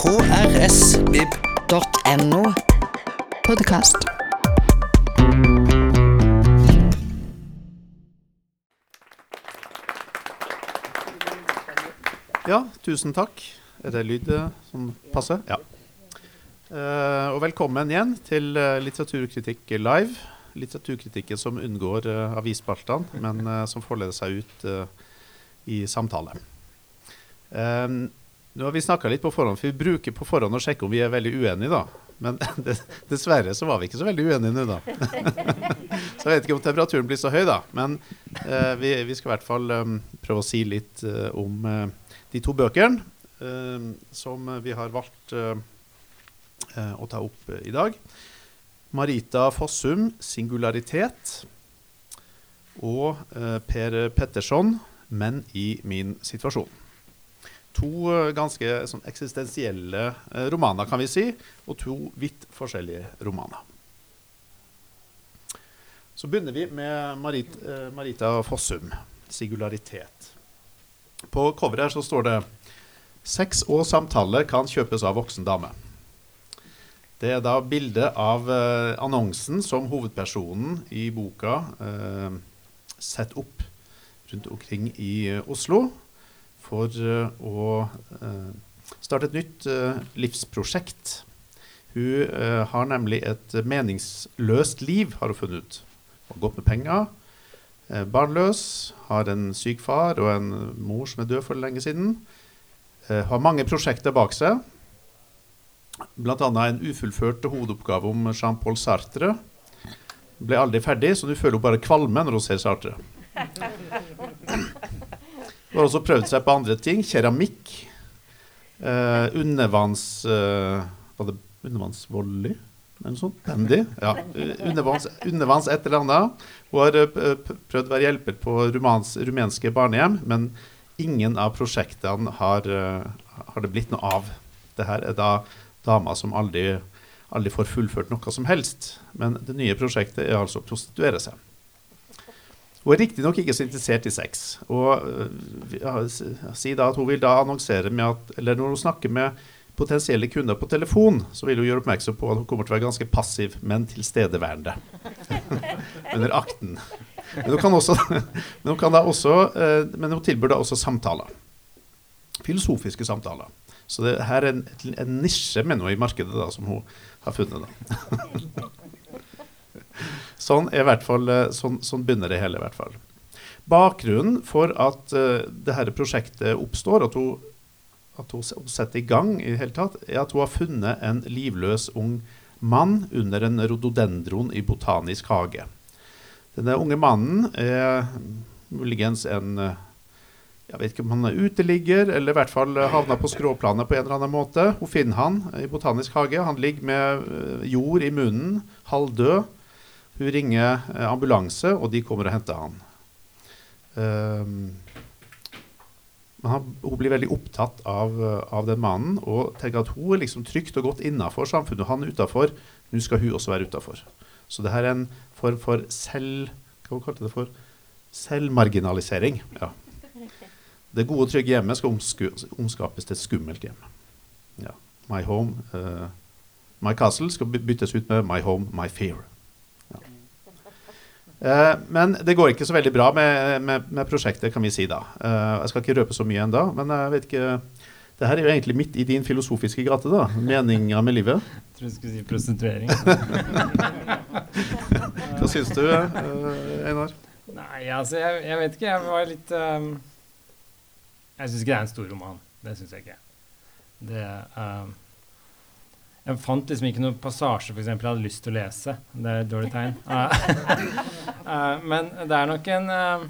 krsvib.no. Podkast. Ja, tusen takk. Er det lyd eh, som passer? Ja. Uh, og velkommen igjen til eh, Litteraturkritikk live. Litteraturkritikken som unngår uh, avisspaltene, men uh, som forleder seg ut i samtale. Eh, nå har vi snakka litt på forhånd, for vi bruker på forhånd å sjekke om vi er veldig uenige, da. Men dessverre så var vi ikke så veldig uenige nå, da. så jeg vet ikke om temperaturen blir så høy, da. Men eh, vi, vi, skal i hvert fall um, prøve å si litt uh, om uh, de to bøkene uh, som vi har valgt å ta opp i dag. Marita Fossum, 'Singularitet', og Per Petterson, 'Menn i min situasjon'. To ganske sånn, eksistensielle eh, romaner, kan vi si, og to vidt forskjellige romaner. Så begynner vi med Marit, eh, Marita Fossum, 'Singularitet'. På coveret her så står det 'Sex og samtale kan kjøpes av voksen dame'. Det er da bilde av eh, annonsen som hovedpersonen i boka eh, setter opp rundt omkring i Oslo for uh, å uh, starte et nytt uh, livsprosjekt. Hun har nemlig et meningsløst liv, har hun funnet ut. Hun har gått med penger, barnløs, har en syk far og en mor som er død for lenge siden. har mange prosjekter bak seg, bl.a. en ufullført hovedoppgave om Jean-Paul Sartre. Ble aldri ferdig, så nå føler hun bare kvalme når hun ser Sartre. Har også prøvd seg på andre ting. Keramikk. Eh, undervanns... Eh, var det undervannsvolley? Eller noe sånt? Bandy? Ja. Undervanns, undervanns et eller annet. Hun har uh, prøvd å være hjelper på rumans, rumenske barnehjem, men ingen av prosjektene har, uh, har, det blitt noe av. Det her er da damer som aldri, aldri får fullført noe som helst. Men det nye prosjektet er altså å prostituere seg. Hun er riktignok ikke så interessert i sex. Og ja, si da at hun vil da annonsere med at Eller når hun snakker med potensielle kunder på telefon, så vil hun gjøre oppmerksom på at hun kommer til å være ganske passiv, men tilstedeværende under akten. Men hun, også, men hun, også, men hun tilbyr da også samtaler. Filosofiske samtaler. Så det her er en, en nisje mener hun, i markedet da, som hun har funnet. da. Sånn, fall, eh, sånn, sånn, begynner det hele, i hvert fall. Bakgrunnen for at uh, dette prosjektet oppstår, at hun, at hun, setter i gang, i hele tatt, er at hun har funnet en livløs ung mann under en rododendron i botanisk hage. Denne unge mannen er muligens en jeg vet ikke om han er uteligger, eller i hvert fall havna på skråplanet på en eller annen måte. Hun finner han i botanisk hage. Han ligger med jord i munnen, halvdød. Hun ringer eh, ambulanse, og de kommer og henter han. Um, men han, hun blir veldig opptatt av, av, den mannen og tenker at hun er liksom trygt og godt innafor samfunnet. Han er utafor. Nå skal hun også være utafor. Så det her er en form for selv... Hva kalte det for? Selvmarginalisering. Ja. Det gode, og trygge hjemmet skal omskapes til et skummelt hjem. Ja. My home, uh, my castle skal byttes ut med My home, my fear. Uh, men det går ikke så veldig bra med, med, med prosjektet, kan vi si da. Uh, jeg skal ikke røpe så mye ennå, men jeg vet ikke det her er jo egentlig midt i din filosofiske gate, da. Meninga med livet. Jeg tror du skulle si prostituering. Hva syns du, uh, Einar? Nei, altså, jeg, jeg, vet ikke. Jeg var litt um, Jeg syns ikke det er en stor roman. Det syns jeg ikke. Det um, jeg fant liksom ikke noen passasje for eksempel, jeg hadde lyst til å lese. Det er et dårlig tegn. uh, men det er nok en uh,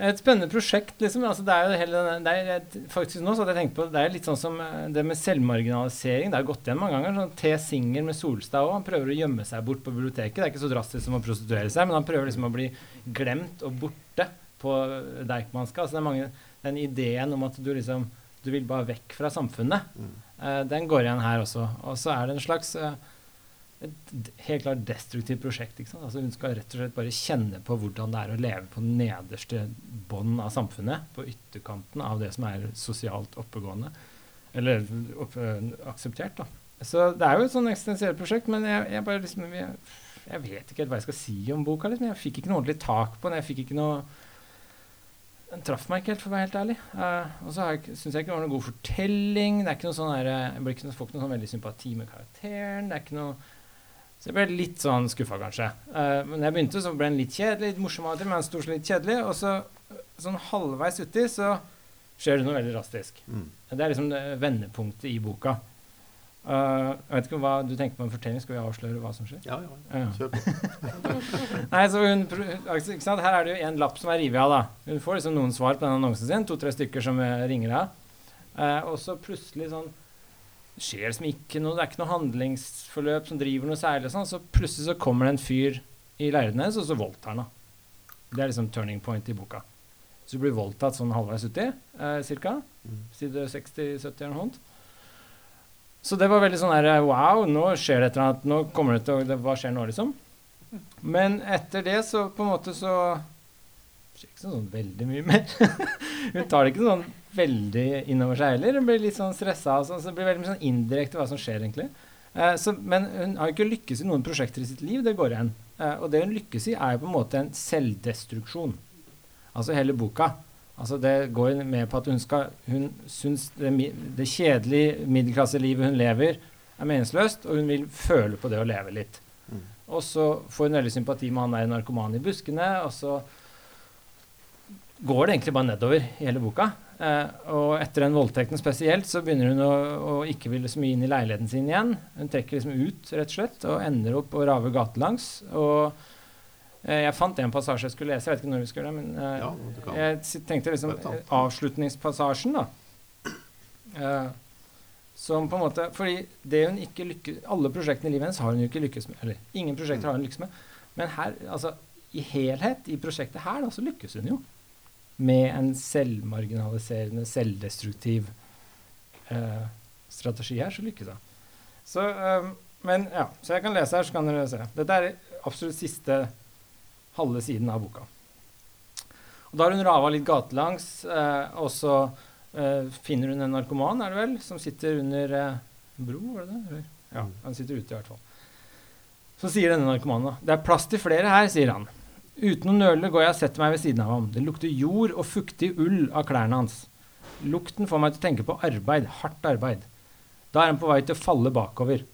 et spennende prosjekt. liksom. Altså, det er jo hele, det er, faktisk nå så hadde jeg tenkt på, det er litt sånn som det med selvmarginalisering. Det har gått igjen mange ganger. sånn T. Singer med Solstad òg. Han prøver å gjemme seg bort på biblioteket. Det er ikke så drastisk som å prostituere seg, men han prøver liksom å bli glemt og borte på Deichmanska. Altså, det er mange, den ideen om at du liksom du vil bare vekk fra samfunnet. Mm. Uh, den går igjen her også. Og så er det en slags uh, et helt klart destruktivt prosjekt. Altså hun skal rett og slett bare kjenne på hvordan det er å leve på nederste bånd av samfunnet. På ytterkanten av det som er sosialt oppegående. Eller opp, øh, akseptert, da. Så det er jo et sånn eksistensielt prosjekt, men jeg, jeg bare liksom jeg, jeg vet ikke helt hva jeg skal si om boka. liksom. Jeg fikk ikke noe ordentlig tak på den. Jeg fikk ikke noe Den traff meg ikke helt, for å være helt ærlig. Uh, og så syns jeg ikke det var noen god fortelling. Det er ikke noe sånn der, Jeg blir ikke noe, får ikke noe sånn veldig sympati med karakteren. Det er ikke noe Så jeg ble litt sånn skuffa, kanskje. Uh, men jeg begynte, så ble den litt kjedelig. Litt morsom av og til, men stort sett litt kjedelig. Og så sånn halvveis uti så skjer det noe veldig drastisk. Mm. Det er liksom det vendepunktet i boka. Uh, jeg vet ikke hva du tenker på en fortelling. Skal vi avsløre hva som skjer? Ja, ja. Kjør på. Nei, så hun, ikke sant? Her er det jo en lapp som er revet av. da. Hun får liksom noen svar på den annonsen sin. To-tre stykker som eh, ringer av. Uh, og så plutselig sånn skjer liksom ikke noe, det er ikke noe handlingsforløp som driver noe særlig. Sånn, så plutselig så kommer det en fyr i leiren hennes, og så voldtar han henne. Det er liksom turning point i boka. Så du blir voldtatt sånn halvveis uti, eh, cirka. Mm. Side 60-70 eller noe sånt. Så det var veldig sånn her Wow, nå skjer det et eller annet. Nå kommer det til å det, Hva skjer nå, liksom? Men etter det så på en måte så skjer ikke sånn veldig mye mer. Hun tar det ikke sånn veldig innover seg heller. Hun blir litt sånn stressa. og sånn, så det blir veldig mye sånn indirekte hva som skjer, egentlig. Eh, så, men hun har jo ikke lykkes i noen prosjekter i sitt liv. Det går igjen. Eh, og det hun lykkes i, er jo på en måte en selvdestruksjon. Altså hele boka. Altså det går med på at hun skal Hun syns det, det kjedelige middelklasselivet hun lever, er meningsløst, og hun vil føle på det å leve litt. Mm. Og så får hun veldig sympati med han der narkomanen i buskene, og så går det egentlig bare nedover i hele boka. Eh, og etter den voldtekten spesielt, så begynner hun å, å ikke ville så mye inn i leiligheten sin igjen. Hun trekker liksom ut, rett og slett, og ender opp å rave gatelangs. Og jeg fant en passasje jeg skulle lese, jeg vet ikke når vi skulle det, men eh, Ja, jeg tenkte liksom eh, avslutningspassasjen, da. Eh, som på en måte Fordi det hun ikke lykkes Alle prosjektene i livet hennes har hun jo ikke lykkes med. Eller ingen prosjekter har hun lykkes med. Men her, altså i helhet, i prosjektet her, da, så lykkes hun jo. Med en selvmarginaliserende, selvdestruktiv eh, strategi her, så lykkes hun. Så, eh, men ja, så jeg kan lese her, så kan dere se. Dette er absolutt siste halve siden av boka. Og da har hun rava litt gatelangs, eh, og så eh, finner hun en narkoman, er det vel, som sitter under eh, bro, var det det? Eller? Ja, han sitter ute i hvert fall. Så sier denne narkomanen da, det er plass til flere her, sier han. Uten å nøle går jeg og setter meg ved siden av ham. Det lukter jord og fuktig ull av klærne hans. Lukten får meg til å tenke på arbeid, hardt arbeid. Da er han på vei til å falle bakover.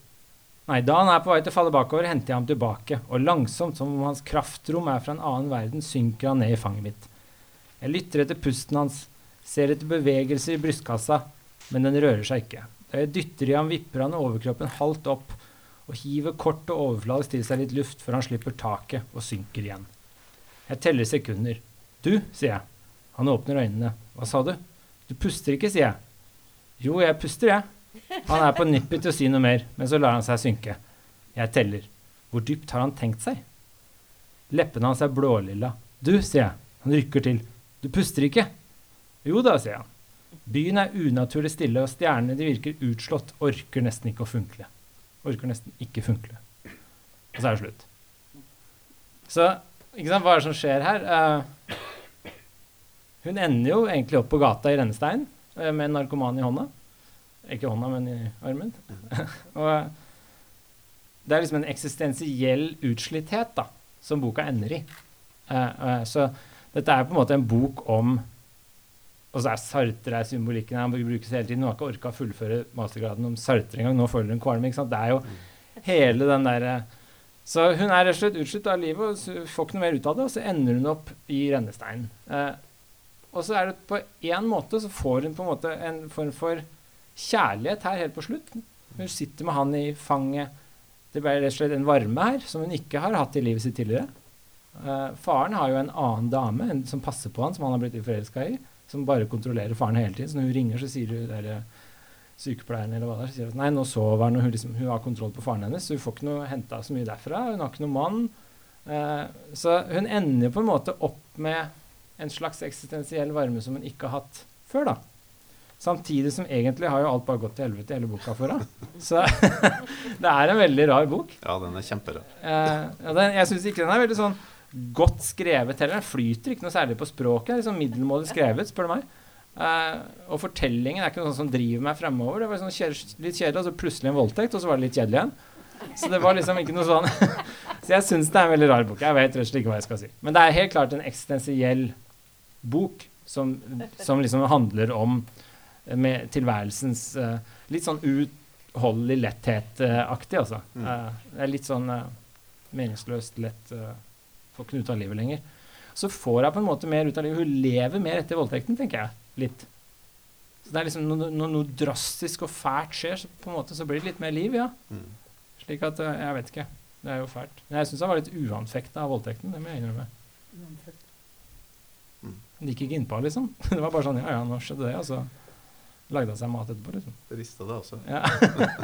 Nei, da han er på vei til å falle bakover, henter jeg ham tilbake, og langsomt, som om hans kraftrom er fra en annen verden, synker han ned i fanget mitt. Jeg lytter etter pusten hans, ser etter bevegelser i brystkassa, men den rører seg ikke. Da jeg dytter i ham, vipper han overkroppen halvt opp og hiver kort og overfladisk til seg litt luft før han slipper taket og synker igjen. Jeg teller sekunder. Du, sier jeg. Han åpner øynene. Hva sa du? Du puster ikke, sier jeg. Jo, jeg puster, jeg. Han er på nippet til å si noe mer, men så lar han seg synke. Jeg teller. Hvor dypt har han tenkt seg? Leppene hans er blålilla. Du, sier jeg. Han rykker til. Du puster ikke? Jo da, sier han. Byen er unaturlig stille, og stjernene de virker utslått, orker nesten ikke å funkle. Orker nesten ikke funkle. Og så er det slutt. Så ikke sant, hva er det som skjer her? Uh, hun ender jo egentlig opp på gata i rennestein uh, med en narkoman i hånda. Ikke hånda, men i armen. og eh, det er liksom en eksistensiell utslitthet da, som boka ender i. Uh, uh, så dette er på en måte en bok om Og så er Sartre er symbolikken her. Han brukes hele tiden. Hun har ikke orka å fullføre mastergraden om Sartre engang. Nå føler hun kvalme. ikke sant? Det er jo hele den derre Så hun er rett og slett utslitt av livet og får ikke noe mer ut av det. Og så ender hun opp i rennesteinen. Uh, og så er det på én måte så får hun på en måte en form for kjærlighet her helt på slutt. Hun sitter med han i fanget. Det ble rett og slett en varme her som hun ikke har hatt i livet sitt tidligere. Uh, faren har jo en annen dame en, som passer på han, som han har blitt forelska i. Som bare kontrollerer faren hele tiden. Så når hun ringer, så sier hun der, eh, sykepleieren eller hva det er, så sier at nei, nå sover han, og hun, liksom, hun har kontroll på faren hennes. Så hun får ikke noe henta så mye derfra. Hun har ikke noen mann. Uh, så hun ender på en måte opp med en slags eksistensiell varme som hun ikke har hatt før, da. Samtidig som egentlig har jo alt bare gått til helvete i hele boka for henne. Så det er en veldig rar bok. Ja, den er kjemperar. Eh, ja, den, jeg syns ikke den er veldig sånn godt skrevet heller. Den flyter ikke noe særlig på språket. Den er Liksom middelmådig skrevet, spør du meg. Eh, og fortellingen er ikke noe som driver meg fremover. Det var sånn litt kjedelig, og så plutselig en voldtekt, og så var det litt kjedelig igjen. Så det var liksom ikke noe sånn Så jeg syns det er en veldig rar bok. Jeg vet rett og slett ikke hva jeg skal si. Men det er helt klart en eksistensiell bok som, som liksom handler om med tilværelsens eh, litt sånn uutholdelig letthet-aktig, altså. Mm. Eh, det er litt sånn eh, meningsløst lett uh, får ikke noe ut av livet lenger. Så får hun på en måte mer ut av livet. Hun lever mer etter voldtekten, tenker jeg. Litt. Så det er liksom Når noe, noe drastisk og fælt skjer, så på en måte så blir det litt mer liv, ja. Mm. Slik at uh, Jeg vet ikke. Det er jo fælt. Men jeg syns han var litt uanfekta av voldtekten. Det må jeg innrømme. Mm. Det gikk ikke innpå, liksom. Det var bare sånn Ja, ja, nå skjedde det. Og så lagde han seg mat etterpå, liksom. Rista det også. Ja.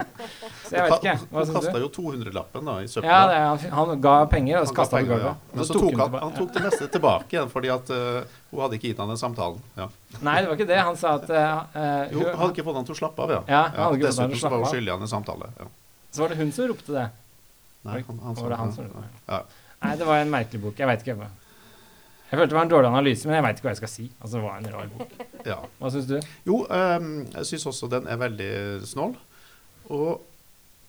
så jeg vet ikke. Hva Hun kasta jo 200-lappen da, i søpla. Ja, er- han, han ga penger, og så kasta han gulvet. ja. Men så tok han, han tok det meste tilbake igjen, fordi at uh, hun hadde ikke gitt han den samtalen. Ja. Nei, det var ikke det. Han sa at uh, Jo, hun- hadde ikke fått han til å slappe av, ja. Ja, han hadde ikke å Dessuten så var hun skyldig han en samtale. Ja. Så var det hun som ropte det. Nei, han, han Var det han som ropte det? Ja. Nei, det var en merkelig bok. Jeg veit ikke. hva- Jeg følte det var en dårlig analyse, men jeg veit ikke hva jeg skal si. Altså, det var en rar bok. Ja. Hva syns du? Jo, um, jeg syns også den er veldig snål. Og,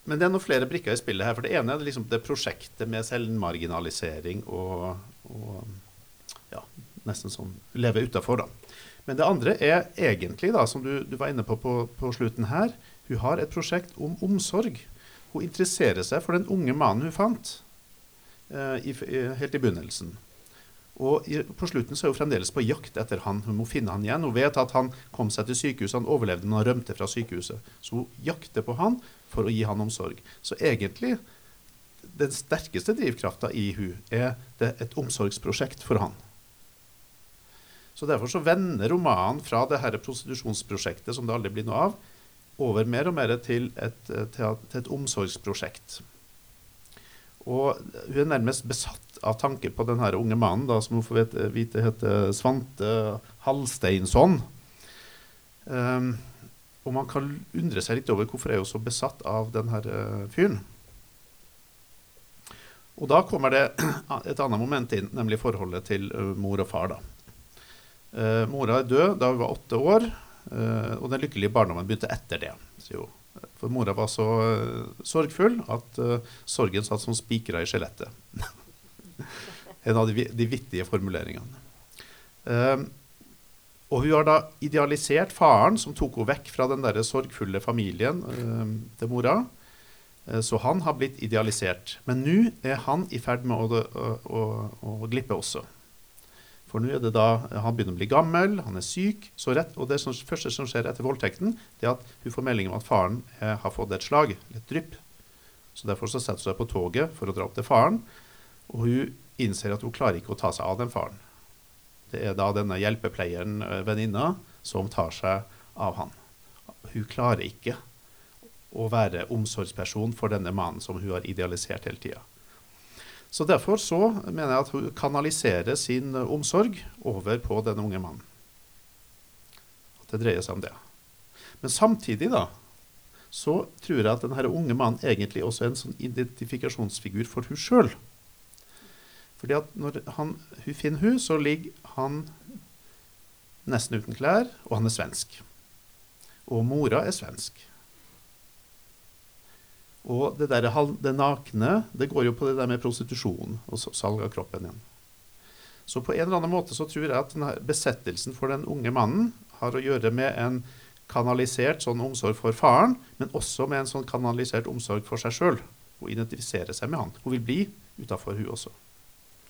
men det er noen flere brikker i spillet her. For det ene er liksom det prosjektet med selvmarginalisering og, og ja, nesten sånn leve utafor, da. Men det andre er egentlig, da, som du, du var inne på, på på slutten her, hun har et prosjekt om omsorg. Hun interesserer seg for den unge mannen hun fant Uh, i, i, helt i begynnelsen. Og på slutten så er hun fremdeles på jakt etter han. Hun må finne han igjen. Hun vet at han kom seg til sykehuset, han overlevde, men han rømte fra sykehuset. Så hun jakter på han for å gi han omsorg. Så egentlig, den sterkeste drivkrafta i hun er et omsorgsprosjekt for han. Så derfor så vender romanen fra det her prostitusjonsprosjektet, som det aldri blir noe av, over mer og mer til et, eh, til et omsorgsprosjekt. Og hun er nærmest besatt av tanke på denne unge mannen, da, som hun får vite, vite heter Svante Halsteinsson. Um, og man kan undre seg litt over hvorfor er så besatt av denne uh, fyren. Og da kommer det et annet moment inn, nemlig forholdet til uh, mor og far. da. Uh, mora er død da hun var åtte år, uh, og den lykkelige barndommen begynte etter det. sier hun. For mora var så uh, sorgfull at uh, sorgen satt som spikra i skjelettet. en av de, de vittige formuleringene. Um, og hun har da idealisert faren, som tok henne vekk fra den der sorgfulle familien um, til mora. Så han har blitt idealisert. Men nå er han i ferd med å, å, å, å glippe også. For nå er det da Han begynner å bli gammel, han er syk. Så rett, og det som, første som skjer etter voldtekten, det er at hun får melding om at faren eh, har fått et slag, et drypp. Så derfor så setter hun seg på toget for å dra opp til faren. Og hun innser at hun klarer ikke å ta seg av den faren. Det er da denne hjelpepleieren, eh, venninna, som tar seg av han. Hun klarer ikke å være omsorgsperson for denne mannen som hun har idealisert hele tida. Så derfor så mener jeg at hun kanaliserer sin eh, omsorg over på den unge mannen. At det dreier seg om det. Men samtidig, da, så tror jeg at denne unge mannen egentlig også er en sånn identifikasjonsfigur for hun sjøl. Fordi at når han, hun finner hun, så ligger han nesten uten klær, og han er svensk. Og mora er svensk. Og det, der, det nakne det går jo på det der med prostitusjon og salg av kroppen igjen. Så på en eller annen måte så tror jeg at denne besettelsen for den unge mannen har å gjøre med en kanalisert sånn omsorg for faren, men også med en sånn kanalisert omsorg for seg sjøl. Hun identifiserer seg med han. Hun vil bli utafor hun også.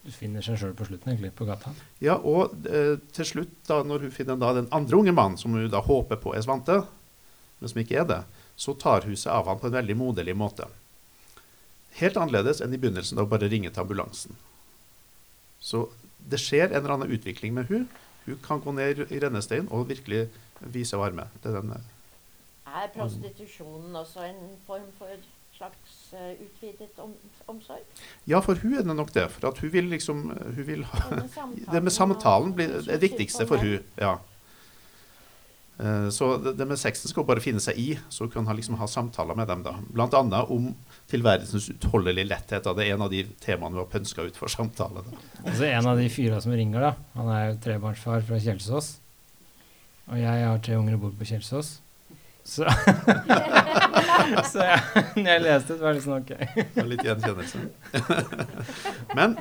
Du finner seg sjøl på slutten, egentlig, på gata. Ja, og eh, til slutt, da, når hun finner da den andre unge mannen, som hun da håper på er Svante, men som ikke er det, så tar hun seg av han på en veldig moderlig måte. Helt annerledes enn i begynnelsen, da hun bare ringe til ambulansen. Så det skjer en eller annen utvikling med hun. Hun kan gå ned i rennesteinen og virkelig vise varme. Det er den, eh, Er prostitusjonen også en form for slags eh, utvidet om, omsorg? ja, for hun er det nok det. For at hun vil liksom hun vil ha, Det med samtalen, blir det viktigste for hun, ja. Eh, Så det, med sexen skal hun bare finne seg i, så kan han liksom ha samtaler med dem. da. Blant annet om tilværelsens utholdelige letthet. da. Det er en av de temaene vi har pønska ut for samtale. da. Og så en av de fyra som ringer, da. Han er jo trebarnsfar fra Kjelsås. Og jeg har tre unger og bor på Kjelsås. Så, så jeg, når jeg leste det, var det liksom OK. Det Litt gjenkjennelse. men,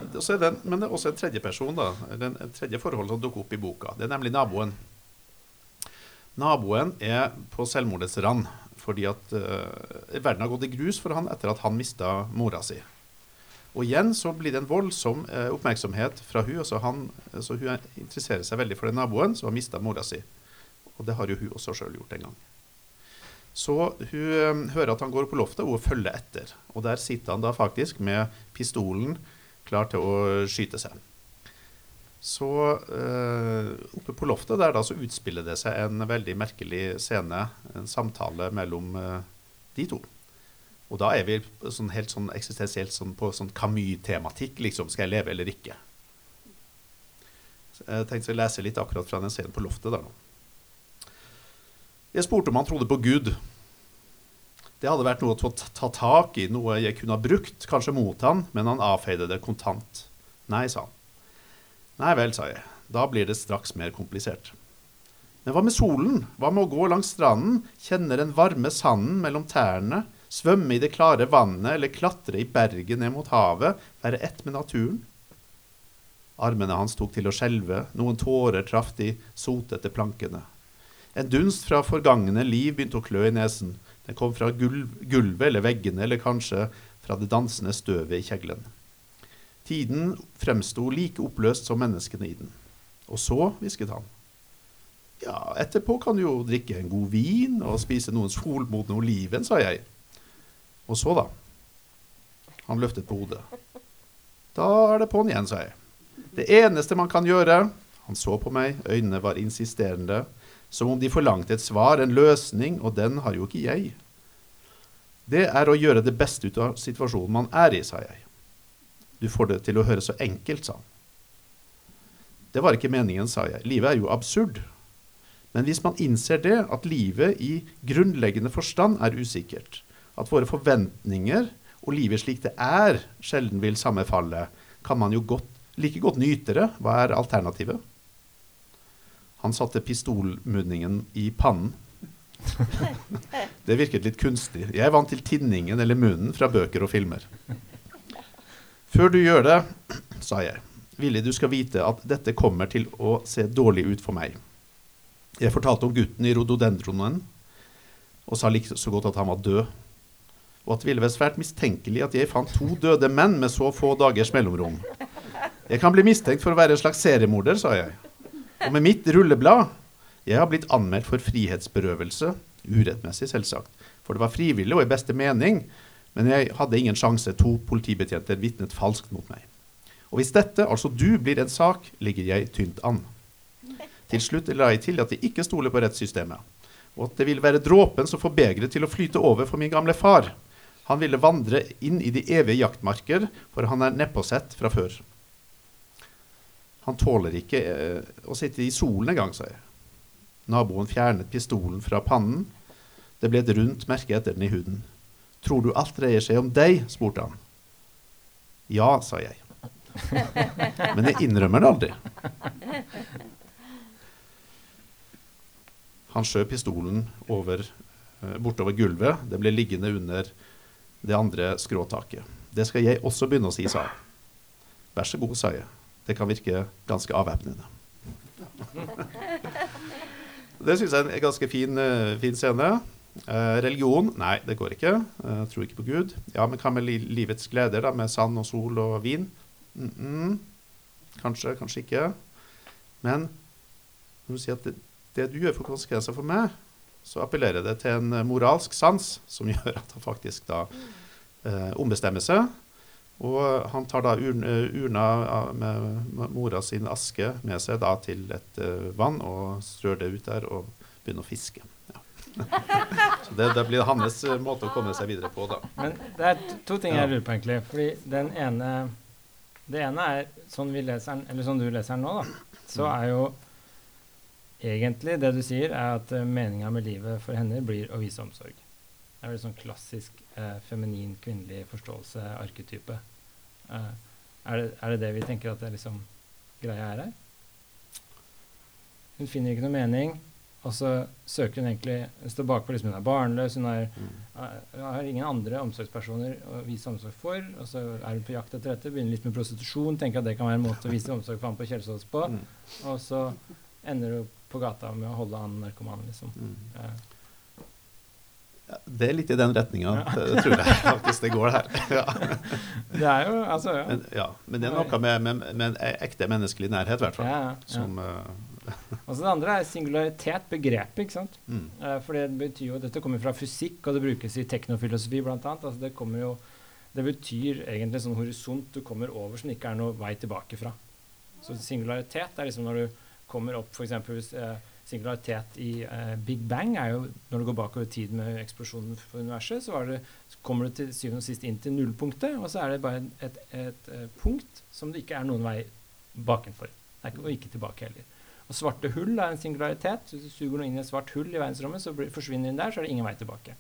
men det er også en tredje person, da. En tredje forhold som dukker opp i boka. Det er nemlig naboen. Naboen er på selvmordets rand fordi at uh, verden har gått i grus for han etter at han mista mora si. Og igjen så blir det en voldsom uh, oppmerksomhet fra hun, altså han, så hun er- interesserer seg veldig for den naboen som har mista mora si. Og det har jo hun også sjøl gjort en gang. Så hun uh, hører at han går på loftet, og hun følger etter. Og der sitter han da faktisk med pistolen klar til å skyte seg. Så eh, oppe på loftet der da så utspiller det seg en veldig merkelig scene, en samtale mellom eh, de to. Og da er vi sånn helt sånn eksistensielt sånn på sånn Camus-tematikk, liksom. Skal jeg leve eller ikke? Så jeg tenkte å lese litt akkurat fra den scenen på loftet der nå. Jeg spurte om han trodde på Gud. Det hadde vært noe å ta ta tak i, noe jeg kunne ha brukt, kanskje mot han, men han avfeide det kontant. Nei, sa han. Nei vel, sa jeg. Da blir det straks mer komplisert. Men hva med solen? Hva med å gå langs stranden, kjenne den varme sanden mellom tærne, svømme i det klare vannet eller klatre i berget ned mot havet, være ett med naturen? Armene hans tok til å skjelve, noen tårer traff de sotete plankene. En dunst fra forgangne liv begynte å klø i nesen. Den kom fra gulvet eller veggene, eller kanskje fra det dansende støvet i kjeglen. Tiden fremsto like oppløst som menneskene i den. Og så, hvisket han. Ja, etterpå kan du jo drikke en god vin og spise noen solmodne oliven, sa jeg. Og så, da? Han løftet på hodet. Da er det på'n igjen, sa jeg. Det eneste man kan gjøre Han så på meg, øynene var insisterende, som om de forlangte et svar, en løsning, og den har jo ikke jeg. Det er å gjøre det beste ut av situasjonen man er i, sa jeg. Du får det til å høres så enkelt, sa han. Det var ikke meningen, sa jeg. Livet er jo absurd. Men hvis man innser det, at livet i grunnleggende forstand er usikkert, at våre forventninger og livet slik det er, sjelden vil sammenfalle, kan man jo godt, like godt nyte det. Hva er alternativet? Han satte pistolmunningen i pannen. det virket litt kunstig. Jeg er vant til tinningen eller munnen fra bøker og filmer. Før du gjør det, sa jeg, vil du skal vite at dette kommer til å se dårlig ut for meg. Jeg fortalte om gutten i rododendronen, og sa like så godt at han var død. Og at det ville være svært mistenkelig at jeg fant to døde menn med så få dagers mellomrom. Jeg kan bli mistenkt for å være en slags seriemorder, sa jeg. Og med mitt rulleblad Jeg har blitt anmeldt for frihetsberøvelse. Urettmessig, selvsagt. For det var frivillig og i beste mening. Men jeg hadde ingen sjanse. To politibetjenter vitnet falskt mot meg. Og hvis dette, altså du, blir en sak, ligger jeg tynt an. Til slutt la jeg til at jeg ikke stoler på rettssystemet. Og at det ville være dråpen som får begeret til å flyte over for min gamle far. Han ville vandre inn i de evige jaktmarker, for han er nedpåsett fra før. Han tåler ikke eh, å sitte i solen engang, sa jeg. Naboen fjernet pistolen fra pannen. Det ble et rundt merke etter den i huden. Tror du alt dreier seg om deg? spurte han. Ja, sa jeg. Men jeg innrømmer det aldri. Han skjøv pistolen over, eh, bortover gulvet. Det ble liggende under det andre skråtaket. Det skal jeg også begynne å si, sa han. Vær så god, sa jeg. Det kan virke ganske avvæpnende. det syns jeg er en ganske fin, eh, fin scene. Eh, religion? Nei, det går ikke. Eh, tror ikke på Gud. Ja, men hva med li livets gleder, da, med sand og sol og vin? Mm -mm. Kanskje, kanskje ikke. Men når du sier at det, det du gjør, får konsekvenser for meg, så appellerer det til en eh, moralsk sans som gjør at han faktisk da eh, ombestemmer seg. Og han tar da urna med mora sin aske med seg da til et vann og strør det ut der og begynner å fiske. Så det, det blir hans eh, måte å komme seg videre på, da. Men det er to, ting jeg lurer på, egentlig. Fordi den ene Det ene er sånn leser sånn du leser den nå, da. Så er jo egentlig det du sier, er at uh, meninga med livet for henne blir å vise omsorg. Det er vel sånn klassisk eh, feminin, kvinnelig forståelse, arketype. Uh, er, det, er det det vi tenker at det er liksom greia er her? Hun finner ikke noe mening. Og så søker hun egentlig står bakpå liksom hun er barnløs, hun er, Mm. er- har ingen andre omsorgspersoner å vise omsorg for. Og så er hun på jakt etter dette, begynner litt med prostitusjon, tenker at det kan være en måte å vise omsorg for han på Kjelsås på. Mm. Og så ender hun på gata med å holde han narkoman, liksom. Mm. Eh, Ja, det er litt i den retninga, det, det tror jeg faktisk det går her. Ja. det er jo Altså, ja. Men, ja. Men det er noe med, med, med en ekte menneskelig nærhet, i hvert fall. ja, ja, ja. Som eh, Og så det andre er singularitet, begrepet, ikke sant. mm. Eh, for det betyr jo, Dette kommer fra fysikk, og det brukes i teknofilosofi bl.a. Altså det, kommer jo, det betyr egentlig sånn horisont du kommer over som ikke er noe vei tilbake fra. Så singularitet er liksom når du kommer opp f.eks. eh, singularitet i eh, Big Bang er jo når du går bakover i tid med eksplosjonen for universet, så, det, så kommer du til syvende og sist inn til nullpunktet, og så er det bare et, et, et, eh, punkt som det ikke er noen vei bakenfor. Det er ikke, og ikke tilbake heller. Og svarte hull er en singularitet. Hvis du suger noe inn i et svart hull i verdensrommet, så blir, forsvinner den der, så er det ingen vei tilbake.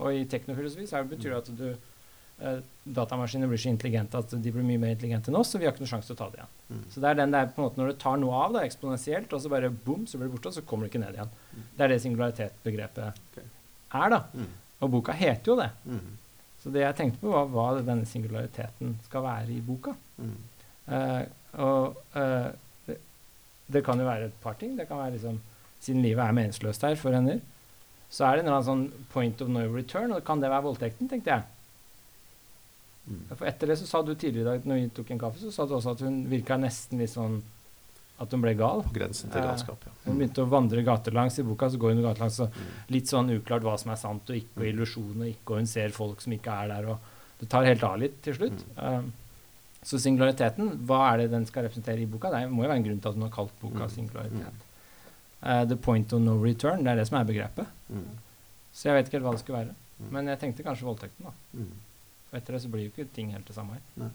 Og i teknofilosofi så betyr det at du eh, datamaskiner blir så intelligente at de blir mye mer intelligente enn oss, så vi har ikke noen sjanse til å ta det igjen. Mm. Så det er den der på en måte når du tar noe av, da, eksponentielt, og så bare boom, så blir det borte, og så kommer du ikke ned igjen. Det er det singularitetsbegrepet okay. er, da. Mm. Og boka heter jo det. Mm. Så det jeg tenkte på, var hva denne singulariteten skal være i boka. Mm. Eh, og eh, det, kan jo være et par ting. Det kan være liksom Siden livet er meningsløst her for henne, så er det en eller annen sånn point of no return, og kan det være voldtekten, tenkte jeg. Mm. For etter det så sa du tidligere i dag når vi tok en kaffe, så sa du også at hun virka nesten litt sånn at hun ble gal. På grensen til Eh, galskap, ja. Hun begynte å vandre gatelangs i boka, så går hun gatelangs, så Mm. litt sånn uklart hva som er sant og ikke, og illusjon og ikke, og hun ser folk som ikke er der, og det tar helt av litt til slutt. Um, så singulariteten, hva er det den skal representere i boka? Det må jo være en grunn til at hun har kalt boka Mm. singularitet. Uh, the point of no return, det er det som er begrepet. Mm. Så jeg vet ikke helt hva det skulle være. Mm. Men jeg tenkte kanskje voldtekten, da. Mm. Og etter det så blir jo ikke ting helt det samme her.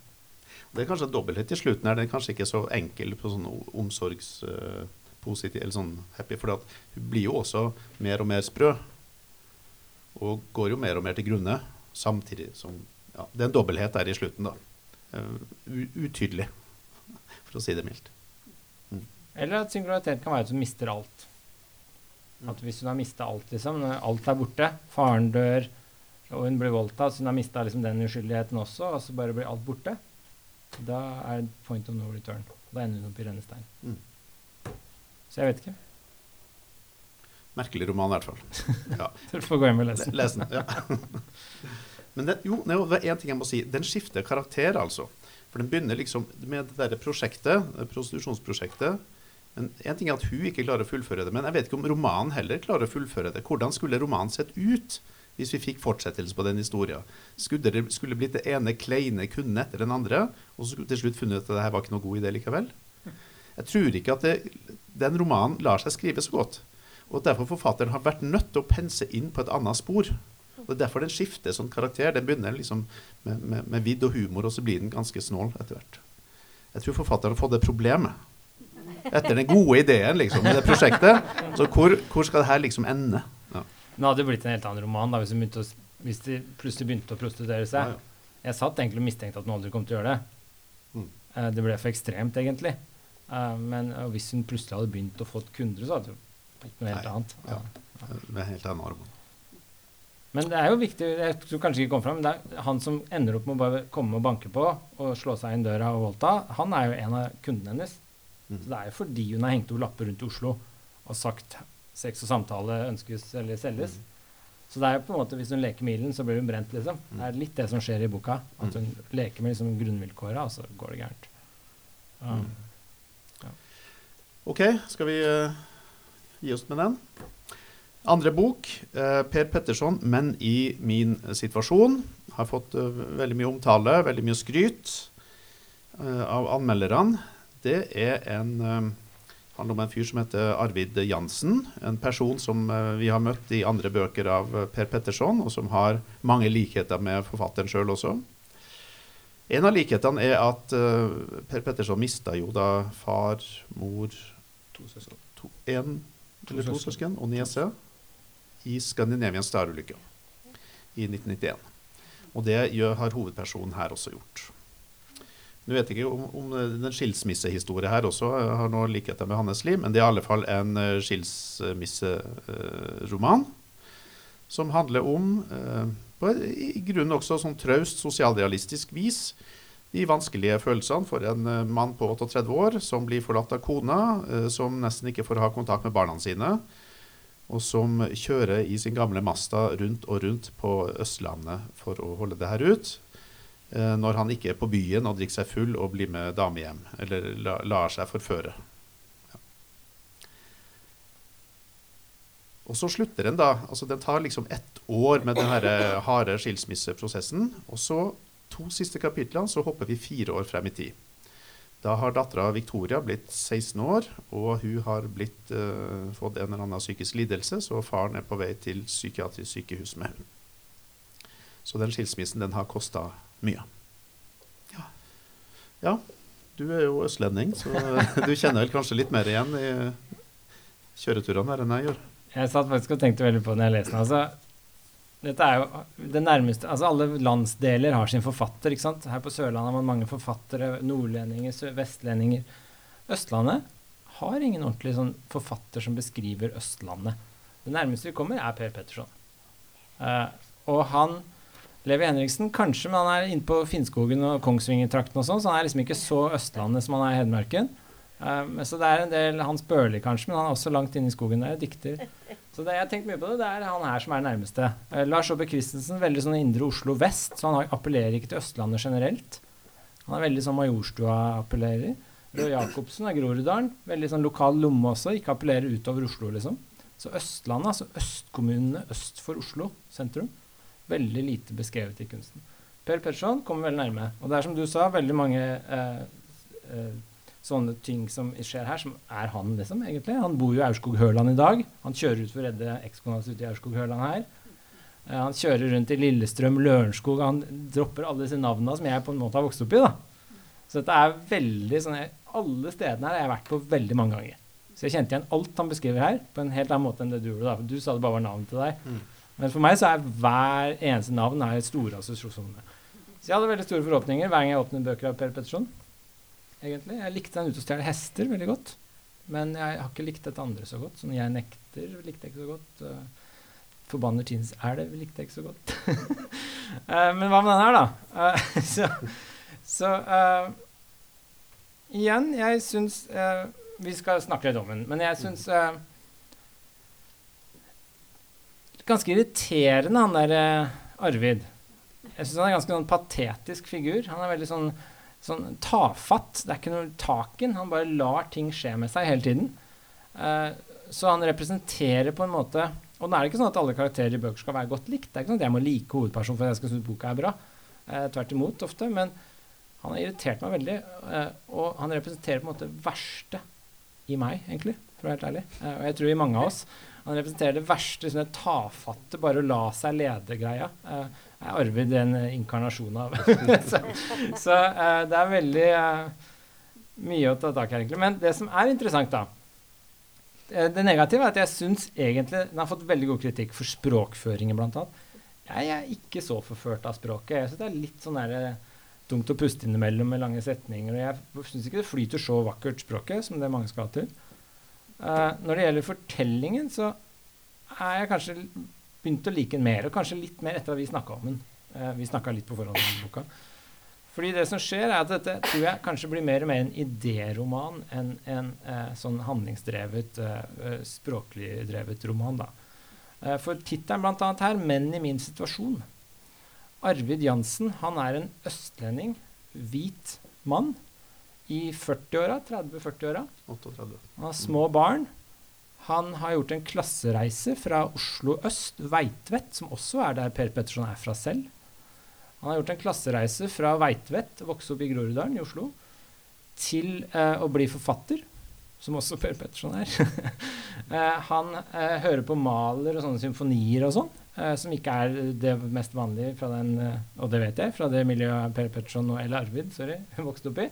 Det er kanskje dobbelthet i slutten her. Den er kanskje ikke så enkel på sånn omsorgspositiv eller sånn happy, for hun blir jo også mer og mer sprø. Og går jo mer og mer til grunne, samtidig som ja, Det er en dobbelthet der i slutten, da. Eh, utydelig, for å si det mildt. Eller at singularitet kan være at hun mister alt. Mm. At hvis hun har mista alt, liksom, når alt er borte, faren dør, og hun blir voldtatt, så hun har mista liksom den uskyldigheten også, og så bare blir alt borte, da er det point of no return. Da ender hun opp i rennestein. Mm. Så jeg vet ikke. Merkelig roman, i hvert fall. Ja. du får gå hjem og lese. den. Les den. Ja. Men den, jo, det er én ting jeg må si. Den skifter karakter, altså. For den begynner liksom med det derre prosjektet, prostitusjonsprosjektet. Men en ting er at hun ikke klarer å fullføre det, men jeg vet ikke om romanen heller klarer å fullføre det. Hvordan skulle romanen sett ut hvis vi fikk fortsettelse på den historien? Skulle det skulle blitt det ene kleine kunden etter den andre, og så skulle til slutt funnet ut at det her var ikke noe god idé likevel? Jeg tror ikke at det, den romanen lar seg skrive så godt. Og derfor forfatteren har vært nødt til å pense inn på et annet spor. Og det er derfor den skifter sånn karakter. Den begynner liksom med, med, med vidd og humor, og så blir den ganske snål etter hvert. Jeg tror forfatteren har fått det problemet. Etter den gode ideen liksom, med det prosjektet. Så hvor, hvor skal det her liksom ende? Ja. Men det hadde blitt en helt annen roman da, hvis, de, begynte å, hvis de plutselig begynte å prostituere seg. Ja, ja. Jeg satt egentlig og mistenkte at noen aldri kom til å gjøre det. Mm. Uh, det ble for ekstremt, egentlig. Uh, men uh, hvis hun plutselig hadde begynt å få kunder, så hadde det blitt noe helt Nei, annet. ja. Med en helt annen roman. Men det er jo viktig, jeg tror kanskje ikke kom fram, men det er han som ender opp med å bare komme og banke på og slå seg inn døra og voldta, han er jo en av kundene hennes. Mm. Så det er jo fordi hun har hengt opp lapper rundt i Oslo og sagt sex og samtale ønskes eller selges. Så det er jo på en måte, hvis hun leker med ilden, så blir hun brent, liksom. Mm. Det er litt det som skjer i boka. At hun leker med liksom grunnvilkåra, og så går det gærent. Ja. Mm. OK, skal vi uh, gi oss med den? Andre bok, eh, Per Petterson, 'Men i min situasjon'. Har fått eh, veldig mye omtale, veldig mye skryt eh, av anmelderne. Det er en handler om en fyr som heter Arvid Jansen. En person som vi har møtt i andre bøker av Per Petterson, og som har mange likheter med forfatteren sjøl også. En av likhetene er at Per Petterson mista jo da far, mor To søsken. to, en eller to søsken og niese i Scandinavian Star-ulykka i 1991. Og det har hovedpersonen her også gjort. Nå vet jeg ikke om, om den skilsmissehistorie her også eh, har noe likheter med Hannes liv, men det er i alle fall en uh, skilsmisseroman som handler om, eh, på i grunnen også sånn traust, sosialrealistisk vis, de vanskelige følelsene for en eh, mann på 38 år som blir forlatt av kona, eh, som nesten ikke får ha kontakt med barna sine, og som kjører i sin gamle Masta rundt og rundt på Østlandet for å holde det her ut. eh, Når han ikke er på byen og drikker seg full og blir med dame hjem, eller lar seg forføre. Og så slutter den da. altså Den tar liksom ett år med den harde skilsmisseprosessen. Og så, to siste kapitlene, så hopper vi fire år frem i tid. Da har dattera Victoria blitt 16 år, og hun har blitt, uh, fått en eller annen psykisk lidelse, så faren er på vei til psykiatrisk sykehus med henne. Så den skilsmissen den har kosta mye. Ja. ja, du er jo østlending, så du kjenner vel kanskje litt mer igjen i kjøreturene her enn jeg gjør. Jeg satt faktisk og tenkte veldig på når jeg leste den. Altså, dette er jo det nærmeste Altså, alle landsdeler har sin forfatter, ikke sant. Her på Sørlandet har man mange forfattere. Nordlendinger, vestlendinger. Østlandet har ingen ordentlig sånn forfatter som beskriver Østlandet. Det nærmeste vi kommer, er Per Petterson. Uh, og han Levi Henriksen, kanskje, men han er inne på Finnskogen og Kongsvinger-trakten og sånn, så han er liksom ikke så Østlandet som han er i Hedmarken. Um, så det er en del Hans Børli, kanskje, men han er også langt inne i skogen der. og Dikter. Så det, jeg har tenkt mye på det. Det er han her som er nærmeste. Uh, Lars Aabye Christensen, veldig sånn indre Oslo vest, så han appellerer ikke til Østlandet generelt. Han er veldig sånn Majorstua-appellerer. Røe Jacobsen er Groruddalen. Veldig sånn lokal lomme også, ikke appellerer utover Oslo, liksom. Så Østlandet, altså østkommunene øst for Oslo sentrum, veldig lite beskrevet i kunsten. Per Petterson kommer veldig nærme. Og det er som du sa, veldig mange eh, eh, sånne ting som skjer her, som er han, liksom, egentlig. Han bor jo i Aurskog-Høland i dag. Han kjører ut for å redde ekskona si ute i Aurskog-Høland her. Eh, han kjører rundt i Lillestrøm, Lørenskog. Han dropper alle disse navnene som jeg på en måte har vokst opp i. da. Så dette er veldig sånn Alle stedene her har jeg vært på veldig mange ganger. Så jeg kjente igjen alt han beskriver her, på en helt annen måte enn det du gjorde. da. For Du sa det bare var navn til deg. Mm. Men for meg så er hver eneste navn er store assosiasjoner. Så jeg hadde veldig store forhåpninger hver gang jeg åpnet bøker av Per Petterson. Egentlig. Jeg likte den ute og stjele hester veldig godt. Men jeg har ikke likt dette andre så godt. Sånn Jeg nekter likte jeg ikke så godt. Uh, Forbanner Tins elv likte jeg ikke så godt. uh, men hva med den her, da? Uh, så så igjen, jeg syns Vi skal snakke litt om den, men jeg syns Ganske irriterende, han der Arvid. Jeg syns han er ganske sånn patetisk figur. Han er veldig sånn, sånn tafatt. Det er ikke noe taken. Han bare lar ting skje med seg hele tiden. Uh, så han representerer på en måte Og nå er det ikke sånn at alle karakterer i bøker skal være godt likt. Det er ikke sånn at jeg må like hovedpersonen for at jeg skal synes boka er bra. Uh, tvert imot ofte. Men han har irritert meg veldig. Uh, og han representerer på en måte verste i meg, egentlig, for å være helt ærlig. Og jeg tror i mange av oss. Han representerer det verste, sånn tafatte, bare å la seg lede-greia. Jeg er arver den inkarnasjonen av. så så uh, det er veldig uh, mye å ta tak i, egentlig. Men det som er interessant, da eh, Det negative er at jeg syns egentlig Den har fått veldig god kritikk for språkføringen, blant annet. Jeg er ikke så forført av språket. Jeg syns det er litt sånn der, eh, tungt å puste innimellom med lange setninger. Og jeg syns ikke det flyter så vakkert språket som det mange skal til. Eh, når det gjelder fortellingen, så er jeg kanskje begynt å like den mer. Og kanskje litt mer etter at vi snakka om den. Uh, vi snakka litt på forhånd om boka. Fordi det som skjer, er at dette tror jeg kanskje blir mer og mer en idéroman enn en uh, sånn handlingsdrevet, språklig drevet roman. da. For tittelen bl.a. her, 'Menn i min situasjon'. Arvid Jansen han er en østlending, hvit mann i 40-åra, 30-40-åra. 38. Han har små barn. Han har gjort en klassereise fra Oslo øst, Veitvet, som også er der Per Petterson er fra selv. Han har gjort en klassereise fra Veitvet, vokste opp i Groruddalen i Oslo, til eh, å bli forfatter, som også Per Petterson er. eh, han eh, hører på Maler og sånne symfonier og sånn, eh, som ikke er det mest vanlige fra den, eh, og det vet jeg, fra det miljøet Per Petterson og eller Arvid sorry, vokste opp i.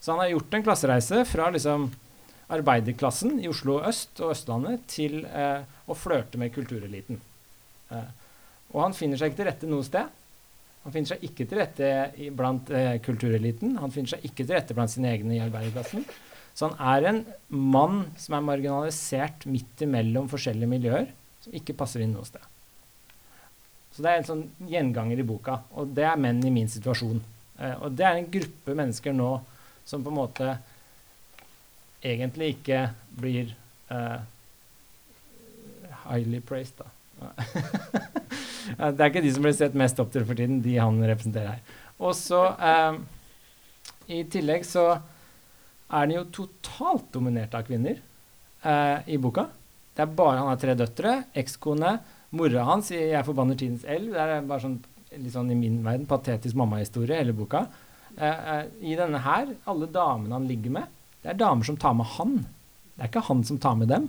Så han har gjort en klassereise fra liksom arbeiderklassen i Oslo øst og Østlandet til eh, å flørte med kultureliten. Eh, og han finner seg ikke til rette noe sted. Han finner seg ikke til rette blant eh, kultureliten. Han finner seg ikke til rette blant sine egne i arbeiderklassen. Så han er en mann som er marginalisert midt imellom forskjellige miljøer, som ikke passer inn noe sted. Så det er en sånn gjenganger i boka, og det er menn i min situasjon. Eh, og det er en gruppe mennesker nå som på en måte egentlig ikke blir uh, highly praised, da. Det er ikke de som blir sett mest opp til for tiden, de han representerer her. Og så eh, I tillegg så er den jo totalt dominert av kvinner uh, i boka. Det er bare Han har tre døtre, ekskone, mora hans i 'Jeg forbanner tidens elv'. Det er bare sånn, litt sånn i min verden patetisk mammahistorie, hele boka. Eh, eh, I denne her, alle damene han ligger med, det er damer som tar med han. Det er ikke han som tar med dem.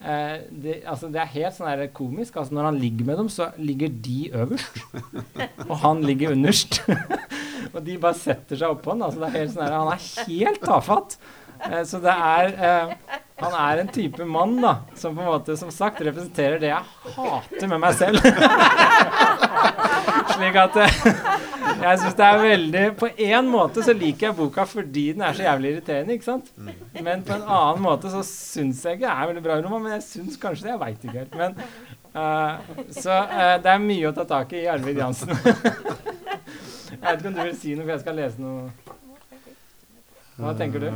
Eh, det, altså det er helt sånn komisk. Altså når han ligger med dem, så ligger de øverst. og han ligger underst. og de bare setter seg oppå han. Altså det er helt sånn her, han er helt tafatt. Eh, så det er eh, Han er en type mann da, som på en måte, som sagt, representerer det jeg hater med meg selv. Slik at eh, jeg syns det er veldig På én måte så liker jeg boka fordi den er så jævlig irriterende, ikke sant? Men på en annen måte så syns jeg ikke det er veldig bra roman, men jeg syns kanskje det. Jeg veit ikke helt. Men, uh, så uh, det er mye å ta tak i i Arvid Jansen. jeg vet ikke om du vil si noe, for jeg skal lese noe. Hva tenker du?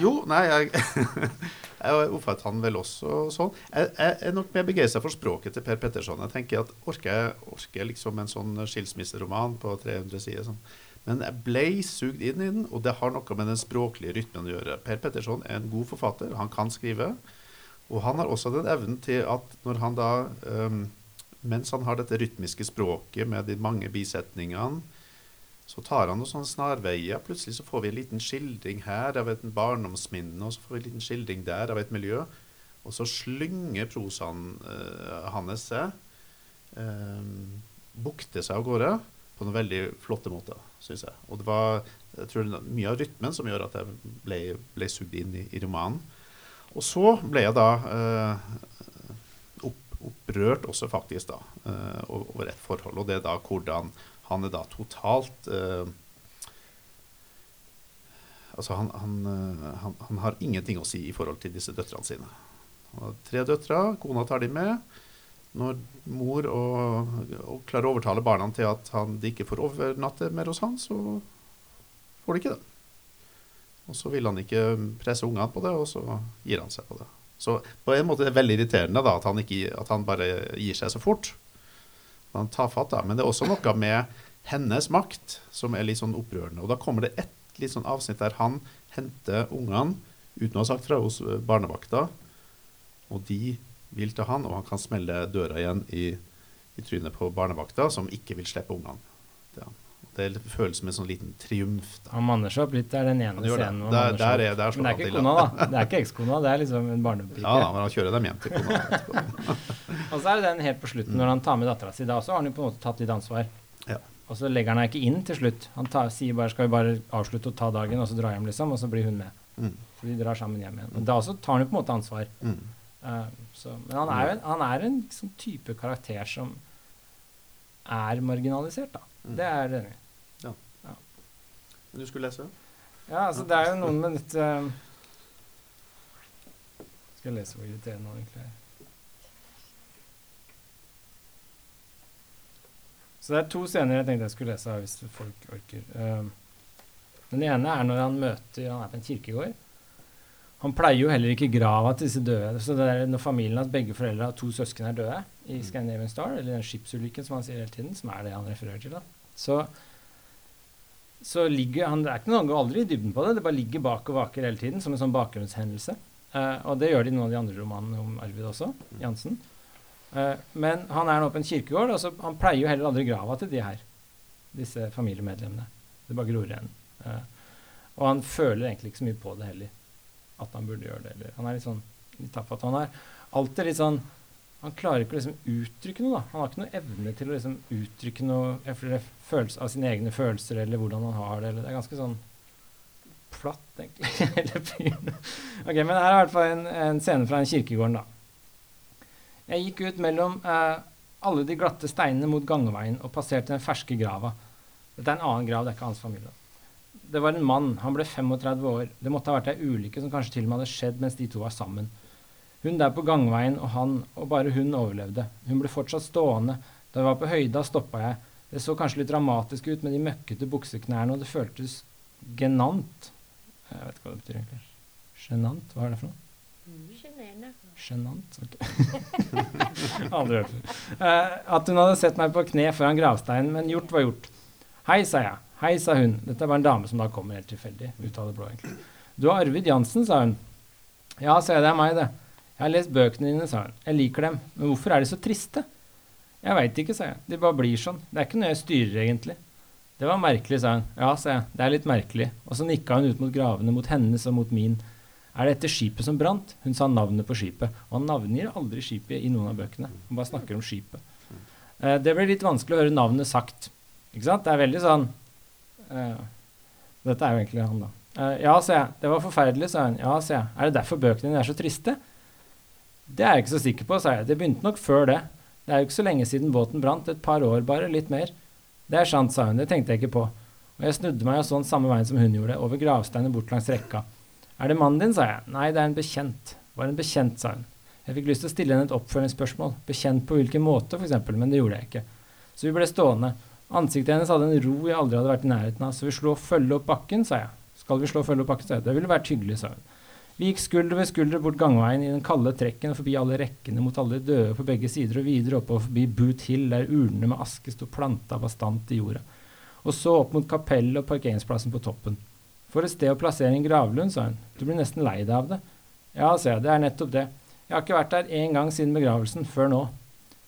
Jo, nei, jeg, jeg oppfatter han vel også sånn. Jeg, jeg er nok mer begeistra for språket til Per Petterson. Jeg tenker at Orker jeg orker liksom en sånn skilsmisseroman på 300 sider? Sånn. Men jeg ble sugd inn i den, og det har noe med den språklige rytmen å gjøre. Per Petterson er en god forfatter. Han kan skrive. Og han har også den evnen til at når han da um, Mens han har dette rytmiske språket med de mange bisetningene, så tar han noen sånne snarveier. Plutselig så får vi en liten skildring her av et barndomsminne, og så får vi en liten skildring der av et miljø. Og så slynger prosaen uh, hans seg. uh, bukter seg av gårde på noen veldig flotte måter, syns jeg. Og det var jeg tror mye av rytmen som gjør at jeg ble, ble sugd inn i, i, romanen. Og så ble jeg da uh, opp, opprørt også, faktisk, da, over et forhold. Og det er da hvordan han er da totalt uh, Altså, han, han, han, han, har ingenting å si i forhold til disse døtrene sine. Han har tre døtre, kona tar de med. Når mor og, og klarer å overtale barna til at de ikke får overnatte mer hos han, så får de ikke det. Og så vil han ikke presse ungene på det, og så gir han seg på det. Så på en måte er det veldig irriterende da, at, han ikke, at han bare gir seg så fort. Han tar fatt, da. Men det er også noe med hennes makt som er litt sånn opprørende. Og da kommer det et litt sånn avsnitt der han henter ungene uten å ha sagt fra hos barnevakta, og de vil til han, og han kan smelle døra igjen i, i trynet på barnevakta, som ikke vil slippe ungene. Det, det føles som en sånn liten triumf. Da. Han manner seg opp litt. Det er den ene scenen. Det. Der, der er, der men det er ikke kona, da. Det er ikke ekskona, det er liksom en barnepike. Ja da, men han kjører dem hjem til kona. og så er det den helt på slutten, når han tar med dattera si. Da også har han jo på en måte tatt litt ansvar. Ja. Og så legger han henne ikke inn til slutt. Han tar, sier bare 'skal vi bare avslutte og ta dagen', og så dra hjem, liksom. Og så blir hun med. Mm. Så de drar sammen hjem igjen. Og da også tar han jo på en måte ansvar. Mm. Uh, så, men han er jo en, han er en sånn type karakter som er marginalisert, da. Mm. Det er det. Men du skulle lese? Ja, altså det er jo noen med dette Skal jeg lese hvor irriterende han egentlig er. Så det er to scener jeg tenkte jeg skulle lese hvis folk orker. Um, den ene er når han møter Han er på en kirkegård. Han pleier jo heller ikke grava til disse døde. Så det er når familien hans begge foreldre har to søsken er døde i Scandinavian Star, eller den skipsulykken som han sier hele tiden, som er det han refererer til, da, så, så ligger han Det er ikke noe han går aldri i dybden på det, det bare ligger bak og vaker hele tiden, som en sånn bakgrunnshendelse. Uh, og det gjør de i noen av de andre romanene om Arvid også, Jansen. Uh, men han er nå på en kirkegård, og så, han pleier jo heller aldri grava til de her, disse familiemedlemmene. Det bare gror igjen. Uh, og han føler egentlig ikke så mye på det heller, at han burde gjøre det. Eller. Han er litt sånn litt tafatt. Han er alltid litt sånn Han klarer ikke å liksom uttrykke noe, da. Han har ikke noe evne til å liksom uttrykke noe følelse av sine egne følelser, eller hvordan han har det. Eller. Det er ganske sånn platt, egentlig. hele ok, men her er i hvert fall en, en scene fra en kirkegården, da. Jeg gikk ut mellom eh, alle de glatte steinene mot gangveien og passerte den ferske grava. Dette er en annen grav, det er ikke hans familie. Det var en mann, han ble 35 år. Det måtte ha vært ei ulykke som kanskje til og med hadde skjedd mens de to var sammen. Hun der på gangveien og han, og bare hun overlevde. Hun ble fortsatt stående. Da vi var på høyda, stoppa jeg. Det så kanskje litt dramatisk ut med de møkkete bukseknærne, og det føltes genant. Jeg vet ikke hva det betyr egentlig. Genant? Hva er det for noe? Sjenerende. Genant? Ok. Aldri hørt det. Eh, at hun hadde sett meg på kne foran gravsteinen, men gjort var gjort. Hei, sa jeg. Hei, sa hun. Dette var en dame som da kommer helt tilfeldig. ut av det blå egentlig. Du er Arvid Jansen, sa hun. Ja, sa jeg. Det er meg, det. Jeg har lest bøkene dine, sa hun. Jeg liker dem. Men hvorfor er de så triste? Jeg veit ikke, sa jeg. De bare blir sånn. Det er ikke noe jeg styrer, egentlig. Det var merkelig, sa hun. Ja, sa jeg. Det er litt merkelig. Og så nikka hun ut mot gravene, mot hennes og mot min. Er det etter skipet som brant? Hun sa navnet på skipet. Og han navngir aldri skipet i noen av bøkene. Han bare snakker om skipet. Eh, det ble litt vanskelig å høre navnet sagt. Ikke sant? Det er veldig sånn Dette er jo egentlig han, da. Eh, ja, sa jeg. Det var forferdelig, sa hun. Ja, sa jeg. Er det derfor bøkene dine er så triste? Det er jeg ikke så sikker på, sa jeg. Det begynte nok før det. Det er jo ikke så lenge siden båten brant. Et par år bare. Litt mer. Det er sant, sa hun. Det tenkte jeg ikke på. Og jeg snudde meg og så den samme veien som hun gjorde, over gravsteinen bort langs rekka. Er det mannen din, sa jeg. Nei, det er en bekjent. Var en bekjent, sa hun. Jeg fikk lyst til å stille henne et oppfølgingsspørsmål. Bekjent på hvilken måte, f.eks., men det gjorde jeg ikke. Så vi ble stående. Ansiktet hennes hadde en ro jeg aldri hadde vært i nærheten av, så vi slo følge opp bakken, sa jeg. Skal vi slå følge opp bakken, sa jeg. Det ville vært hyggelig, sa hun. Vi gikk skulder ved skulder bort gangveien i den kalde trekken og forbi alle rekkene mot alle de døde på begge sider og videre oppover forbi Boot Hill, der urnene med aske sto planta bastant i jorda. Og så opp mot kapellet og parkeringsplassen på toppen. For et sted å plassere en gravlund, sa hun. Du blir nesten lei deg av det. Ja, sa jeg, det er nettopp det. Jeg har ikke vært der én gang siden begravelsen, før nå.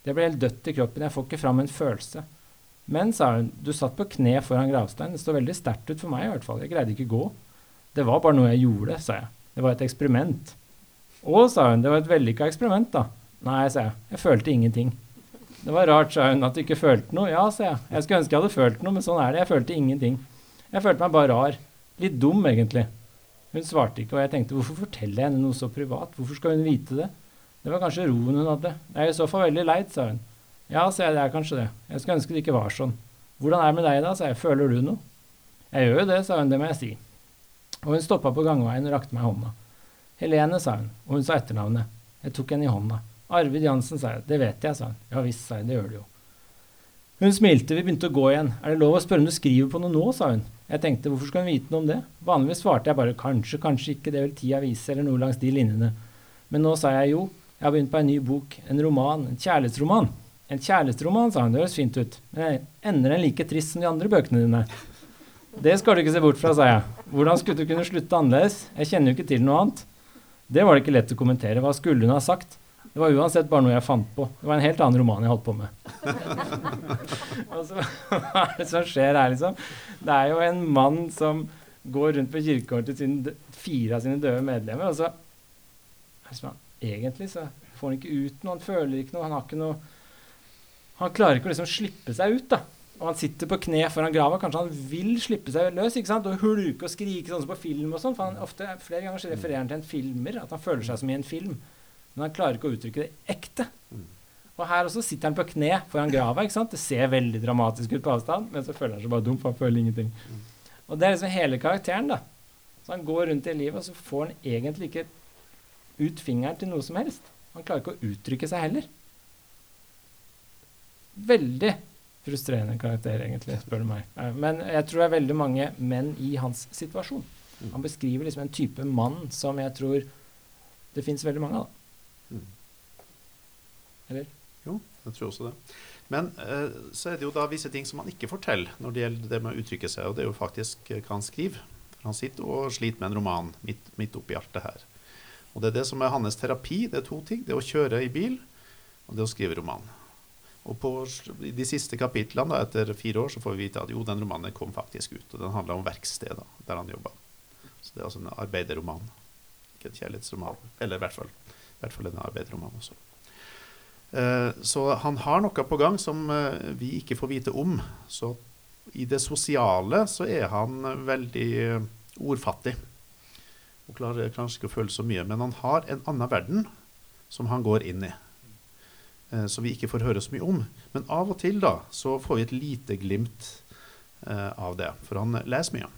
Det ble helt dødt i kroppen, jeg får ikke fram en følelse. Men, sa hun, du satt på kne foran gravsteinen. Det står veldig sterkt ut for meg, i hvert fall. Jeg greide ikke gå. Det var bare noe jeg gjorde, sa jeg. Det var et eksperiment. Å, sa hun, det var et vellykka eksperiment, da. Nei, sa jeg. Jeg følte ingenting. Det var rart, sa hun, at du ikke følte noe. Ja, sa jeg. Jeg skulle ønske jeg hadde følt noe, men sånn er det. Jeg følte ingenting. Jeg følte meg bare rar. Litt dum, egentlig. Hun svarte ikke, og jeg tenkte hvorfor forteller jeg henne noe så privat? Hvorfor skal hun vite det? Det var kanskje roen hun hadde. Jeg er i så fall veldig leit, sa hun. Ja, sa jeg, det er kanskje det. Jeg skulle ønske det ikke var sånn. Hvordan er det med deg, da, sa jeg. Føler du noe? Jeg gjør jo det, sa hun, det må jeg si. Og hun stoppa på gangveien og rakte meg hånda. Helene, sa hun, og hun sa etternavnet. Jeg tok henne i hånda. Arvid Jansen, sa jeg. Det vet jeg, sa hun. Ja visst, sa jeg. Det gjør du jo. Hun smilte, vi begynte å gå igjen. Er det lov å spørre om du skriver på noe nå, sa hun. Jeg tenkte, hvorfor skal hun vite noe om det? Vanligvis svarte jeg bare kanskje, kanskje ikke, det vil tida vise, eller noe langs de linjene. Men nå sa jeg jo, jeg har begynt på en ny bok, en roman, en kjærlighetsroman. En kjærlighetsroman, sa hun, det høres fint ut, men ender den like trist som de andre bøkene dine? Det skal du ikke se bort fra, sa jeg. Hvordan skulle du kunne slutte annerledes? Jeg kjenner jo ikke til noe annet. Det var det ikke lett å kommentere. Hva skulle hun ha sagt? Det var uansett bare noe jeg fant på. Det var en helt annen roman jeg holdt på med. og så, Hva er det som skjer her, liksom? Det er jo en mann som går rundt på kirkegården til sine, fire av sine døde medlemmer, og så liksom, Egentlig så får han ikke ut noe, han føler ikke noe, han har ikke noe Han klarer ikke å liksom slippe seg ut, da og han sitter på kne foran grava. Kanskje han vil slippe seg løs ikke sant? og hulke og skrike sånn som på film. og sånn, for han ofte, Flere ganger refererer han til en filmer, at han føler seg som i en film. Men han klarer ikke å uttrykke det ekte. Og her også sitter han på kne foran grava. ikke sant? Det ser veldig dramatisk ut på avstand, men så føler han seg bare dum, for han føler ingenting. Og det er liksom hele karakteren. da. Så han går rundt i livet, og så får han egentlig ikke ut fingeren til noe som helst. Han klarer ikke å uttrykke seg heller. Veldig frustrerende karakter, egentlig, spør du meg. Eh, men jeg tror det er veldig mange menn i hans situasjon. Mm. Han beskriver liksom en type mann som jeg tror det fins veldig mange av. Mm. Eller? Jo, jeg tror også det. Men eh, så er det jo da visse ting som han ikke forteller når det gjelder det med å uttrykke seg, og det er jo faktisk eh, hva han skriver. For han sitter og sliter med en roman midt, midt oppi alt det her. Og det er det som er hans terapi. Det er to ting. Det er å kjøre i bil, og det er å skrive roman. Og på i de siste kapitlene, da, etter fire år, så får vi vite at jo, den romanen kom faktisk ut. Og den handler om verkstedet der han jobba. Så det er altså en arbeiderroman. Ikke en kjærlighetsroman. Eller i hvert fall, i hvert fall en arbeiderroman også. Eh, så han har noe på gang som eh, vi ikke får vite om. Så i det sosiale så er han veldig eh, ordfattig. Og klarer kanskje ikke å føle så mye. Men han har en annen verden som han går inn i. eh, som vi ikke får høre så mye om. Men av og til da, så får vi et lite glimt eh, av det, for han leser mye.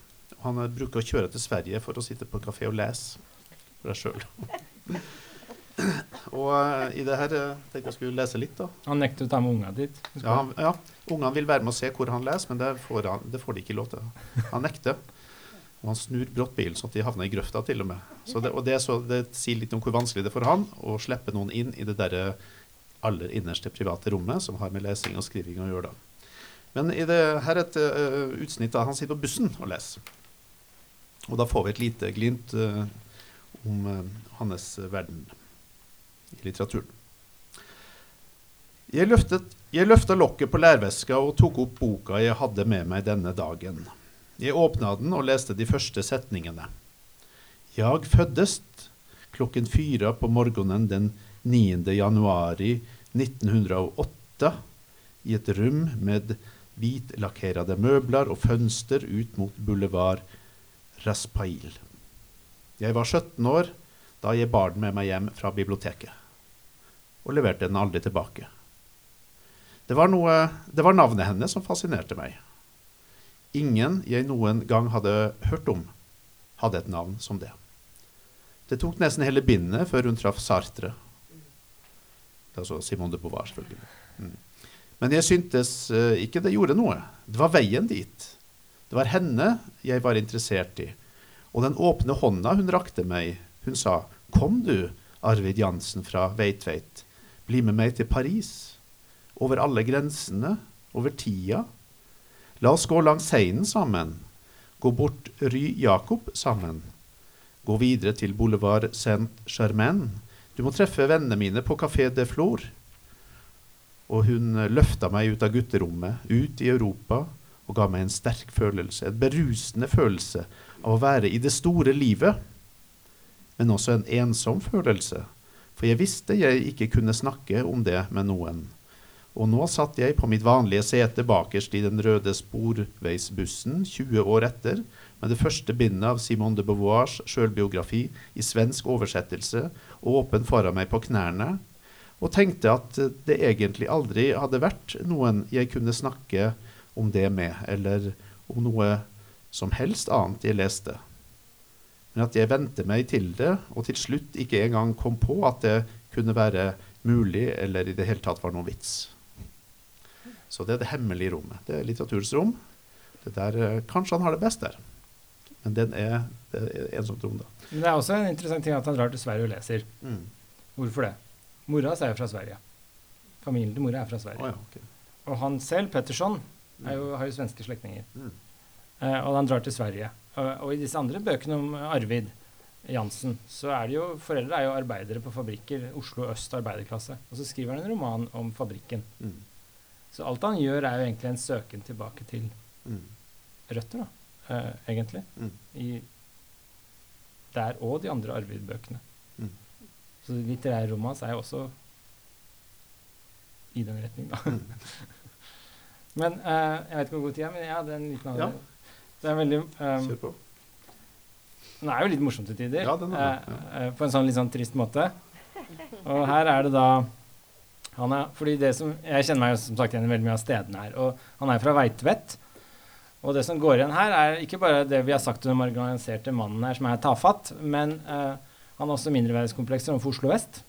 Han eh, bruker å kjøre til Sverige for å sitte på kafé og lese for seg sjøl. og eh, i det her tenkte jeg skulle lese litt, da. Han nekter å ta med unga dit. Ja, han, ja, Ungene vil være med og se hvor han leser, men det får, han, det får de ikke lov til. Han nekter. Og han snur brått bilen sånn at de havner i grøfta, til og med. Så det, og det, så, det sier litt om hvor vanskelig det er for han å slippe noen inn i det derre aller innerste private rommet som har med lesing og skriving å gjøre. da. Men i det, her er et uh, utsnitt av han sitter på bussen og leser. Og da får vi et lite glimt uh, om uh, hans verden i litteraturen. Jeg løftet, jeg løfta lokket på lærveska og tok opp boka jeg hadde med meg denne dagen. Jeg åpna den og leste de første setningene. Jeg føddest klokken fyra på morgenen den 9. januari 1908 i et rom med hvitlakkerede møbler og fønster ut mot boulevard Raspail. Jeg var 17 år da jeg bar den med meg hjem fra biblioteket, og leverte den aldri tilbake. Det var, noe, det var navnet hennes som fascinerte meg. Ingen jeg noen gang hadde hørt om, hadde et navn som det. Det tok nesten hele bindet før hun traff Sartre. Altså Simone de Beauvoir, selvfølgelig. Mm. Men jeg syntes uh, ikke det gjorde noe. Det var veien dit. Det var henne jeg var interessert i. Og den åpne hånda hun rakte meg. Hun sa, 'Kom du, Arvid Jansen fra Veitveit. Bli med meg til Paris.' Over alle grensene, over tida, La oss gå langs Seinen sammen. Gå bort Ry Jakob sammen. Gå videre til Boulevard Saint-Germain. Du må treffe vennene mine på Café de Flor. Og hun løfta meg ut av gutterommet, ut i Europa, og ga meg en sterk følelse, en berusende følelse av å være i det store livet. Men også en ensom følelse, for jeg visste jeg ikke kunne snakke om det med noen. Og nå satt jeg på mitt vanlige sete bakerst i den røde sporveisbussen 20 år etter, med det første bindet av Simone de Beauvoirs sjølbiografi i svensk oversettelse og åpen foran meg på knærne, og tenkte at det egentlig aldri hadde vært noen jeg kunne snakke om det med, eller om noe som helst annet jeg leste. Men at jeg vente meg til det, og til slutt ikke engang kom på at det kunne være mulig eller i det hele tatt var noen vits. Så det er det hemmelige rommet. Det er litteraturens rom. Det der, eh, kanskje han har det best der. Men den er, er ensomt rom, da. Men det er også en interessant ting at han drar til Sverige og leser. Mm. Hvorfor det? Mora hans er jo fra Sverige. Familien til mora er fra Sverige. Oh, ja, okay. Og han selv, Petterson, jo, har jo svenske slektninger. mm. Eh, og han drar til Sverige. Og, og, i disse andre bøkene om Arvid Jansen, så er det jo foreldre er jo arbeidere på fabrikker. Oslo øst arbeiderklasse. Og så skriver han en roman om fabrikken. Mm. Så alt han gjør, er jo egentlig en søken tilbake til Mm. røtter, da. Eh, egentlig. Mm. I der og de andre Arvid-bøkene. Mm. Så det litterære rommet hans er jo også i den retning, da. Mm. men uh, jeg vet ikke hvor god tid er, men jeg hadde en liten Ja. annen. Det er veldig um, Kjør på. Den er jo litt morsom til tider, Ja, den er det, eh, på en sånn litt sånn trist måte. Og her er det da han er, fordi det som, Jeg kjenner meg jo som sagt igjen veldig mye av stedene her. Og han er fra Veitvet. Og det som går igjen her, er ikke bare det vi har sagt om den marginaliserte mannen her, som er tafatt, men uh, han har også mindreverdighetskomplekser overfor Oslo vest.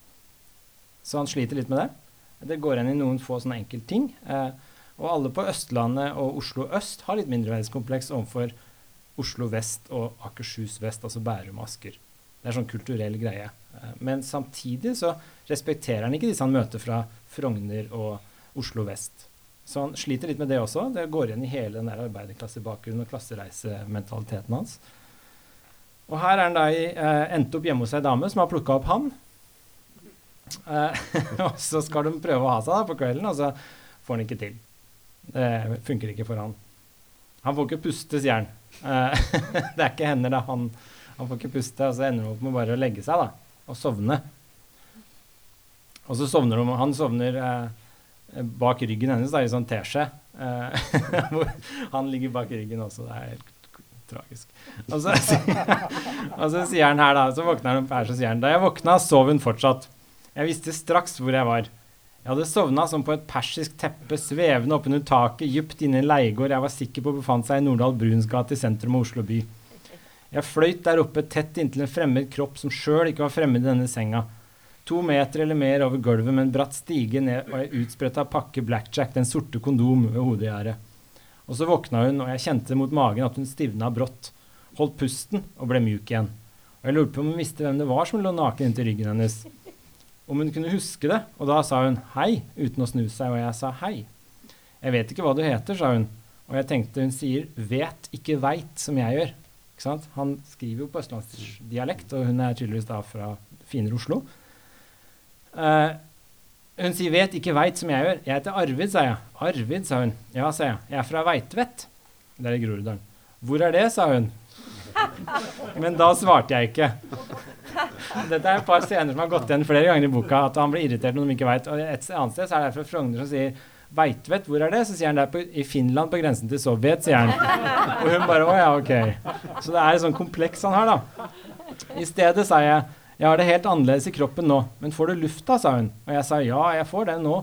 Så han sliter litt med det. Det går igjen i noen få sånne enkeltting. Uh, og alle på Østlandet og Oslo øst har litt mindreverdighetskompleks overfor Oslo vest og Akershus vest, altså Bærum og Asker. Det er sånn kulturell greie. Eh, Men samtidig så respekterer han ikke disse han møter fra Frogner og Oslo vest. Så han sliter litt med det også. Det går igjen i hele den der arbeiderklassebakgrunnen og klassereisementaliteten hans. Og her er han da i, eh, endt opp hjemme hos ei dame som har plukka opp han. Eh, og så skal de prøve å ha seg da på kvelden, og så får han ikke til. Det funker ikke for han. Han får ikke puste, sier han. Eh, det er ikke hender, da. Han, han får ikke puste, og så ender han opp med bare å legge seg da, og sovne. Og så sovner de, han sovner eh, bak ryggen hennes da, i sånn teskje. Eh, han ligger bak ryggen også. Det er helt tragisk. Og så, og så sier han her, da, så våkner han opp her, så sier han da jeg våkna, sov hun fortsatt. Jeg visste straks hvor jeg var. Jeg hadde sovna som på et persisk teppe, svevende oppunder taket, dypt inne i en leiegård jeg var sikker på befant seg i Nordahl Bruns gate i sentrum av Oslo by. Jeg fløyt der oppe tett inntil en fremmed kropp som sjøl ikke var fremmed i denne senga. To meter eller mer over gulvet med en bratt stige ned og ei utspretta pakke blackjack, den sorte kondom, ved hodegjerdet. Og så våkna hun, og jeg kjente mot magen at hun stivna brått. Holdt pusten og ble mjuk igjen. Og jeg lurte på om hun visste hvem det var som lå naken inntil ryggen hennes. Om hun kunne huske det, og da sa hun hei uten å snu seg, og jeg sa hei. Jeg vet ikke hva du heter, sa hun, og jeg tenkte hun sier vet, ikke veit, som jeg gjør. Han skriver jo på østlandsdialekt, og hun er tydeligvis da fra finere Oslo. Eh, hun sier vet, ikke veit, som jeg gjør. Jeg heter Arvid, sa jeg. Arvid, sa hun. Ja, sa jeg. Jeg er fra Veitvet. Det er i Groruddalen. Hvor er det, sa hun. Men da svarte jeg ikke. Dette er et par scener som har gått igjen flere ganger i boka. At han blir irritert når de ikke veit. Et annet sted så er det fra Frogner som sier Veitvet, hvor er det? Så sier han det er på, i Finland, på grensen til Sovjet, sier han. Og hun bare å ja, ok. Så det er et sånn kompleks han har, da. I stedet sa jeg jeg har det helt annerledes i kroppen nå, men får du luft da, sa hun. Og jeg sa ja, jeg får det nå.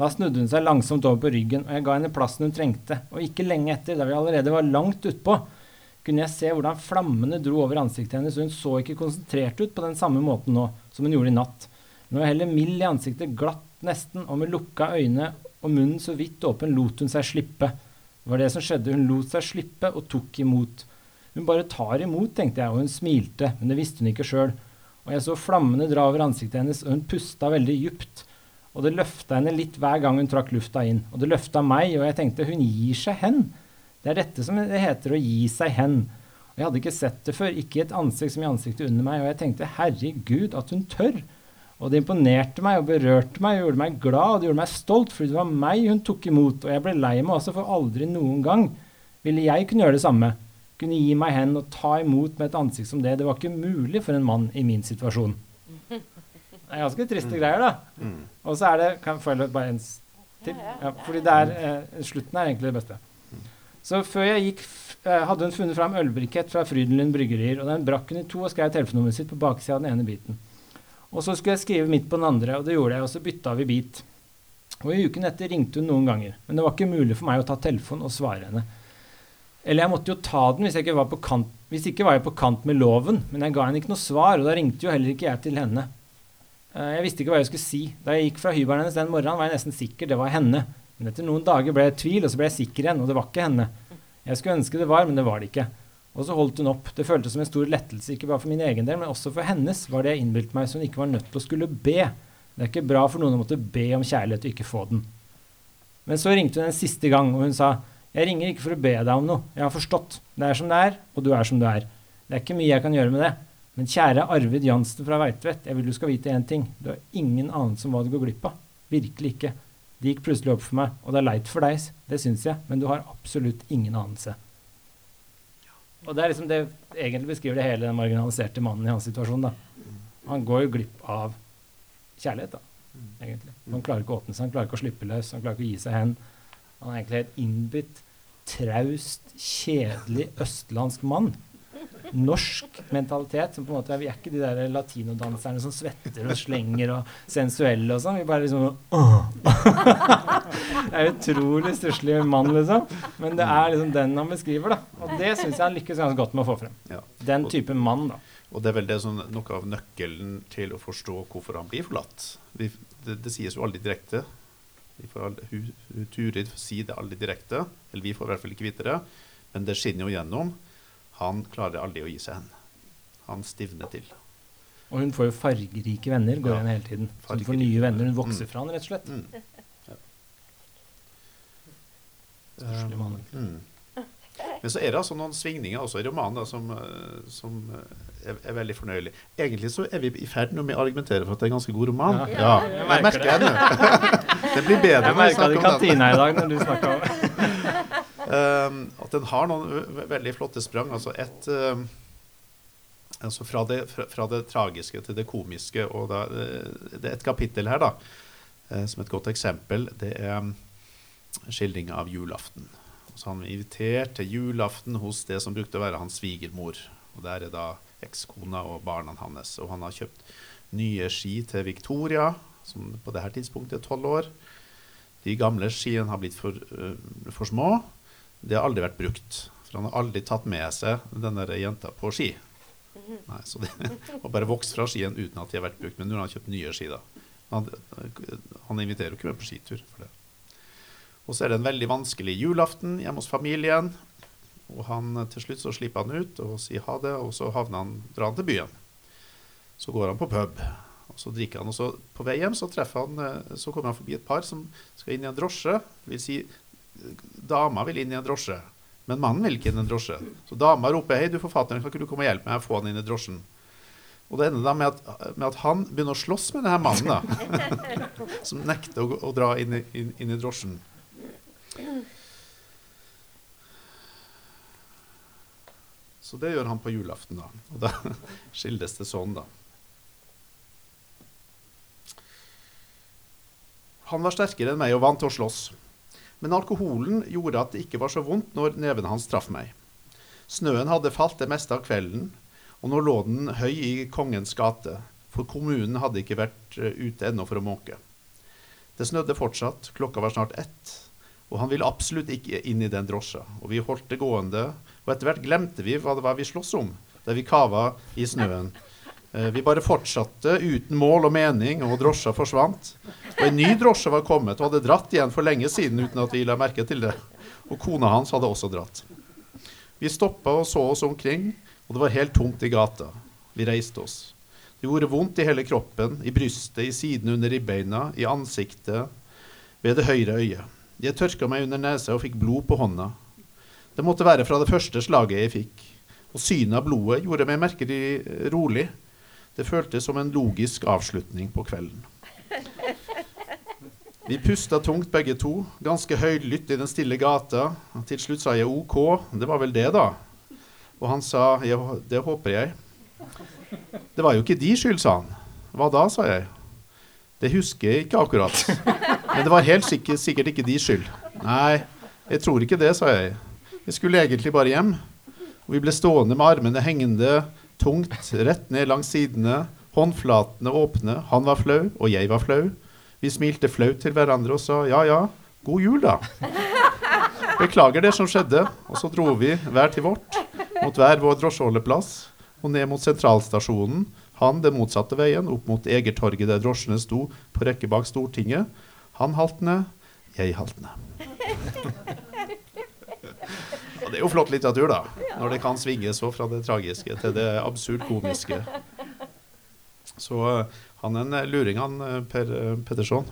Da snudde hun seg langsomt over på ryggen, og jeg ga henne plassen hun trengte. Og ikke lenge etter, da vi allerede var langt utpå, kunne jeg se hvordan flammene dro over ansiktet hennes, og hun så ikke konsentrert ut på den samme måten nå som hun gjorde i natt. Hun var heller mild i ansiktet, glatt nesten, og med lukka øyne og munnen så vidt åpen lot hun seg slippe. Det var det som skjedde, hun lot seg slippe og tok imot. Hun bare tar imot, tenkte jeg, og hun smilte, men det visste hun ikke sjøl. Og jeg så flammene dra over ansiktet hennes, og hun pusta veldig djupt. Og det løfta henne litt hver gang hun trakk lufta inn. Og det løfta meg, og jeg tenkte hun gir seg hen. Det er dette som det heter å gi seg hen. Og jeg hadde ikke sett det før, ikke et ansikt som i ansiktet under meg, og jeg tenkte herregud, at hun tør. Og det imponerte meg og berørte meg og gjorde meg glad og det gjorde meg stolt, fordi det var meg hun tok imot, og jeg ble lei meg også, for aldri noen gang ville jeg kunne gjøre det samme. Kunne gi meg hen og ta imot med et ansikt som det. Det var ikke mulig for en mann i min situasjon. Det er ganske triste greier, da. Mm. Og så er det Kan jeg få bare en til? Ja, fordi det er, eh, slutten er egentlig det beste. Så før jeg gikk, f- eh, hadde hun funnet fram ølbrikett fra Frydenlund bryggerier, og den brakk hun i to og skrev telefonnummeret sitt på baksida av den ene biten. Og så skulle jeg skrive midt på den andre, og det gjorde jeg, og så bytta vi bit. Og i uken etter ringte hun noen ganger, men det var ikke mulig for meg å ta telefonen og svare henne. Eller jeg måtte jo ta den hvis jeg ikke var på kant, hvis ikke var jeg på kant med loven, men jeg ga henne ikke noe svar, og da ringte jo heller ikke jeg til henne. Eh, Jeg visste ikke hva jeg skulle si. Da jeg gikk fra hybelen hennes den morgenen, var jeg nesten sikker det var henne. Men etter noen dager ble jeg i tvil, og så ble jeg sikker igjen, og det var ikke henne. Jeg skulle ønske det var, men det var det ikke. Og så holdt hun opp. Det føltes som en stor lettelse, ikke bare for min egen del, men også for hennes, var det jeg innbilte meg, så hun ikke var nødt til å skulle be. Det er ikke bra for noen å måtte be om kjærlighet og ikke få den. Men så ringte hun en siste gang, og hun sa jeg ringer ikke for å be deg om noe, jeg har forstått. Det er som det er, og du er som du er. Det er ikke mye jeg kan gjøre med det. Men kjære Arvid Jansen fra Veitvet, jeg vil du skal vite én ting. Du har ingen anelse om hva du går glipp av. Virkelig ikke. Det gikk plutselig opp for meg, og det er leit for deg, det syns jeg, men du har absolutt ingen anelse. Og det er liksom det egentlig beskriver det hele den marginaliserte mannen i hans situasjon. da. Han går jo glipp av kjærlighet, da, egentlig. Han klarer ikke å åpne seg, han klarer ikke å slippe løs, han klarer ikke å gi seg hen. Han er egentlig helt innbitt, traust, kjedelig østlandsk mann. Norsk mentalitet. som på en måte, Vi er ikke de der latinodanserne som svetter og slenger og sensuelle og sånn. Vi bare liksom åh. Det er en utrolig stusslig mann, liksom. Men det er liksom den han beskriver, da. Og det syns jeg han lykkes ganske godt med å få frem. Den type mann, da. Og det er vel det som noe av nøkkelen til å forstå hvorfor han blir forlatt. Vi, det, det sies jo aldri direkte. Vi får aldri, hun, hun si det aldri direkte, eller vi får i hvert fall ikke vite det. Men det skinner jo gjennom. Han klarer aldri å gi seg hen. Han stivner til. Og hun får jo fargerike venner, går Ja. igjen hele tiden. Så hun får nye venner. Hun vokser Mm. fra han, rett og slett. Mm. Ja. Stusslig mann. Mm. Men så er det altså noen svingninger også i romanen da, som, eh, som eh, er, er veldig fornøyelig. Egentlig så er vi i ferd med å argumentere for at det er en ganske god roman. Ja. Ja, Jeg jeg merker det nå. det blir bedre Jeg når vi merka det Jeg merka det i kantina i dag når du snakka om Um, at den har noen veldig flotte sprang. Altså et um, altså fra, det, fra, fra det tragiske til det komiske. Og da, eh, det er et kapittel her, da, eh, som et godt eksempel. Det er um, skildringa av julaften. Så han er invitert til julaften hos det som brukte å være hans svigermor. Og der er da ekskona og barna hans. Og han har kjøpt nye ski til Victoria. som på det her tidspunktet er tolv år. De gamle skiene har blitt for, uh, for små. Det har aldri vært brukt. For han har aldri tatt med seg denne jenta på ski. Nei, så det har bare vokst fra skien uten at de har vært brukt. Men nå har han kjøpt nye ski, da. Han, han inviterer jo ikke med på skitur for det. Og så er det en veldig vanskelig julaften hjemme hos familien. Og han, til slutt så slipper han ut og sier ha det, og så havner han, drar han til byen. Så går han på pub, og så drikker han. Og så på vei hjem så, treffer han, eh, så kommer han forbi et par som skal inn i en drosje. Det vil si, dama vil inn i en drosje, men mannen vil ikke inn i en drosje. Så dama roper 'Hei, du forfatteren, kan ikke du komme og hjelpe meg å få han inn i drosjen?' Og det ender da med at, med at han begynner å slåss med denne mannen, da. som nekter å, å dra inn i, inn, inn i drosjen. Så det gjør han på julaften, da. Og da skildes det sånn, da. Han var sterkere enn meg og vant til å slåss. Men alkoholen gjorde at det ikke var så vondt når neven hans traff meg. Snøen hadde falt det meste av kvelden, og nå lå den høy i Kongens gate, for kommunen hadde ikke vært eh, ute ennå for å måke. Det snødde fortsatt, klokka var snart ett, og han ville absolutt ikke inn i den drosja. Og vi holdt det gående, og etter hvert glemte vi hva det var vi sloss om, der vi kava i snøen. Eh, vi bare fortsatte uten mål og mening, og drosja forsvant. Og en ny drosje var kommet og hadde dratt igjen for lenge siden uten at vi la merke til det. Og kona hans hadde også dratt. Vi stoppa og så oss omkring, og det var helt tomt i gata. Vi reiste oss. Det gjorde vondt i hele kroppen, i brystet, i siden under ribbeina, i ansiktet, ved det høyre øyet. Jeg tørka meg under nesa og fikk blod på hånda. Det måtte være fra det første slaget jeg fikk. Og synet av blodet gjorde meg merkelig rolig. Det føltes som en logisk avslutning på kvelden. Vi pusta tungt begge to, ganske høylytt i den stille gata. Til slutt sa jeg OK, det var vel det, da. Og han sa det håper jeg. Det var jo ikke de skyld, sa han. Hva da, sa jeg. Det husker jeg ikke akkurat. Men det var helt sikkert, sikkert ikke de skyld. Nei, jeg tror ikke det, sa jeg. Jeg skulle egentlig bare hjem. Og vi ble stående med armene hengende tungt rett ned langs sidene, håndflatene åpne. Han var flau, og jeg var flau. Vi smilte flaut til hverandre og sa ja ja, god jul, da. Beklager det som skjedde. Og så dro vi hver til vårt, mot hver vår drosjeholdeplass, og ned mot sentralstasjonen. Han den motsatte veien, opp mot Egertorget der drosjene sto på rekke bak Stortinget. Han haltende, jeg haltende. Og det er jo flott litteratur, da. Når det kan svinge så fra det tragiske til det absurd komiske. Så uh, han er en eh, luring, han uh, Per uh, Petterson.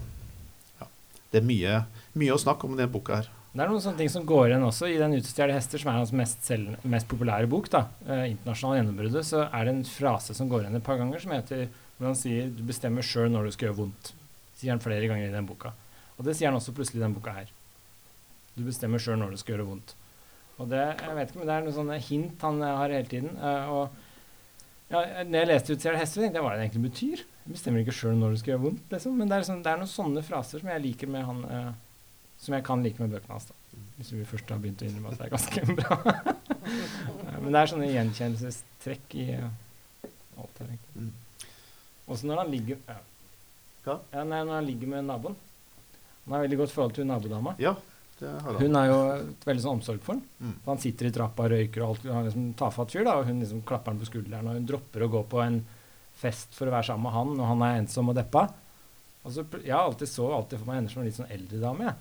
Ja. Det er mye, mye, å snakke om i denne boka her. Det er noen sånne ting som går igjen også i den 'Utestjålne hester', som er hans mest, selv, mest populære bok. da, internasjonal gjennombruddet, så er det en frase som går igjen et par ganger, som heter hvor han sier 'du bestemmer sjøl når du skal gjøre vondt'. Sier han flere ganger i den boka. Og det sier han også plutselig i den boka her. Du bestemmer sjøl når du skal gjøre vondt. Og det, jeg vet ikke, men det er noen sånne hint han har hele tiden. Uh, og ja, når jeg leste ut Ser hester, tenkte jeg hva det egentlig betyr. Jeg bestemmer ikke sjøl når det skal gjøre vondt. Liksom. Men det er, sånn, det er, noen sånne fraser som jeg liker med han uh, Som jeg kan like med bøkene hans. da. Hvis vi først har begynt å innrømme at det er ganske bra. uh, men det er sånne gjenkjennelsestrekk i alt her, egentlig. Mm. Også når han ligger ja. Ja, nei, når han ligger med naboen. Han har veldig godt forhold til nabodama. Ja, hun er jo veldig sånn omsorg for ham. Mm. Han sitter i trappa og røyker, og alt, han er liksom tafatt fyr. da, og Hun liksom klapper han på skulderen, og hun dropper å gå på en fest for å være sammen med han når han er ensom og deppa. Og så, Jeg har alltid så alltid for meg henne som en litt sånn eldre dame. Ja.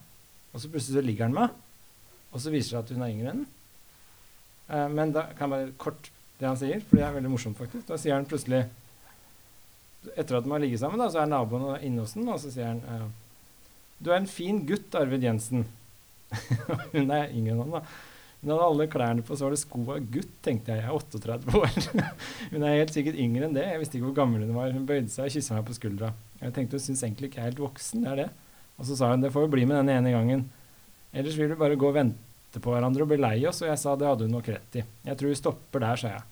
Og så plutselig så ligger han med og så viser det seg at hun er yngre enn eh, Men da kan jeg bare kort det han sier, for det er veldig morsomt, faktisk. Da sier han plutselig Etter at de har ligget sammen, da, så er naboen inne hos den, og så sier han eh, Du er en fin gutt, Arvid Jensen. hun er yngre enn han, da. Hun hadde alle klærne på, så var det sko av gutt, tenkte jeg. Jeg er 38 år. hun er helt sikkert yngre enn det. Jeg visste ikke hvor gammel hun var. Hun bøyde seg og kyssa meg på skuldra. Jeg tenkte hun syns egentlig ikke jeg er helt voksen, det er det. Og så sa hun det får jo bli med den ene gangen. Ellers vil vi bare gå og vente på hverandre og bli lei oss. Og jeg sa det hadde hun nok rett i. Jeg tror vi stopper der, sa jeg.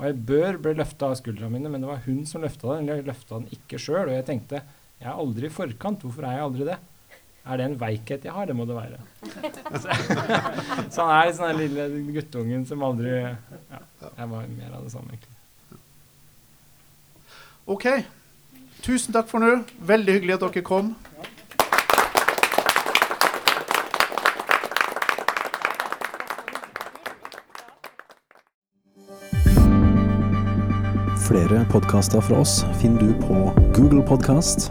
Og jeg bør ble løfta av skuldra mine, men det var hun som løfta den. Eller jeg løfta den ikke sjøl. Og jeg tenkte jeg er aldri i forkant. Hvorfor er jeg aldri det? Er det en veikhet jeg har? Det må det være. så, så han er liksom den lille guttungen som aldri ja, Jeg var mer av det samme, egentlig. OK. Tusen takk for nå. Veldig hyggelig at dere kom. Flere podkaster fra oss finner du på Google Podkast,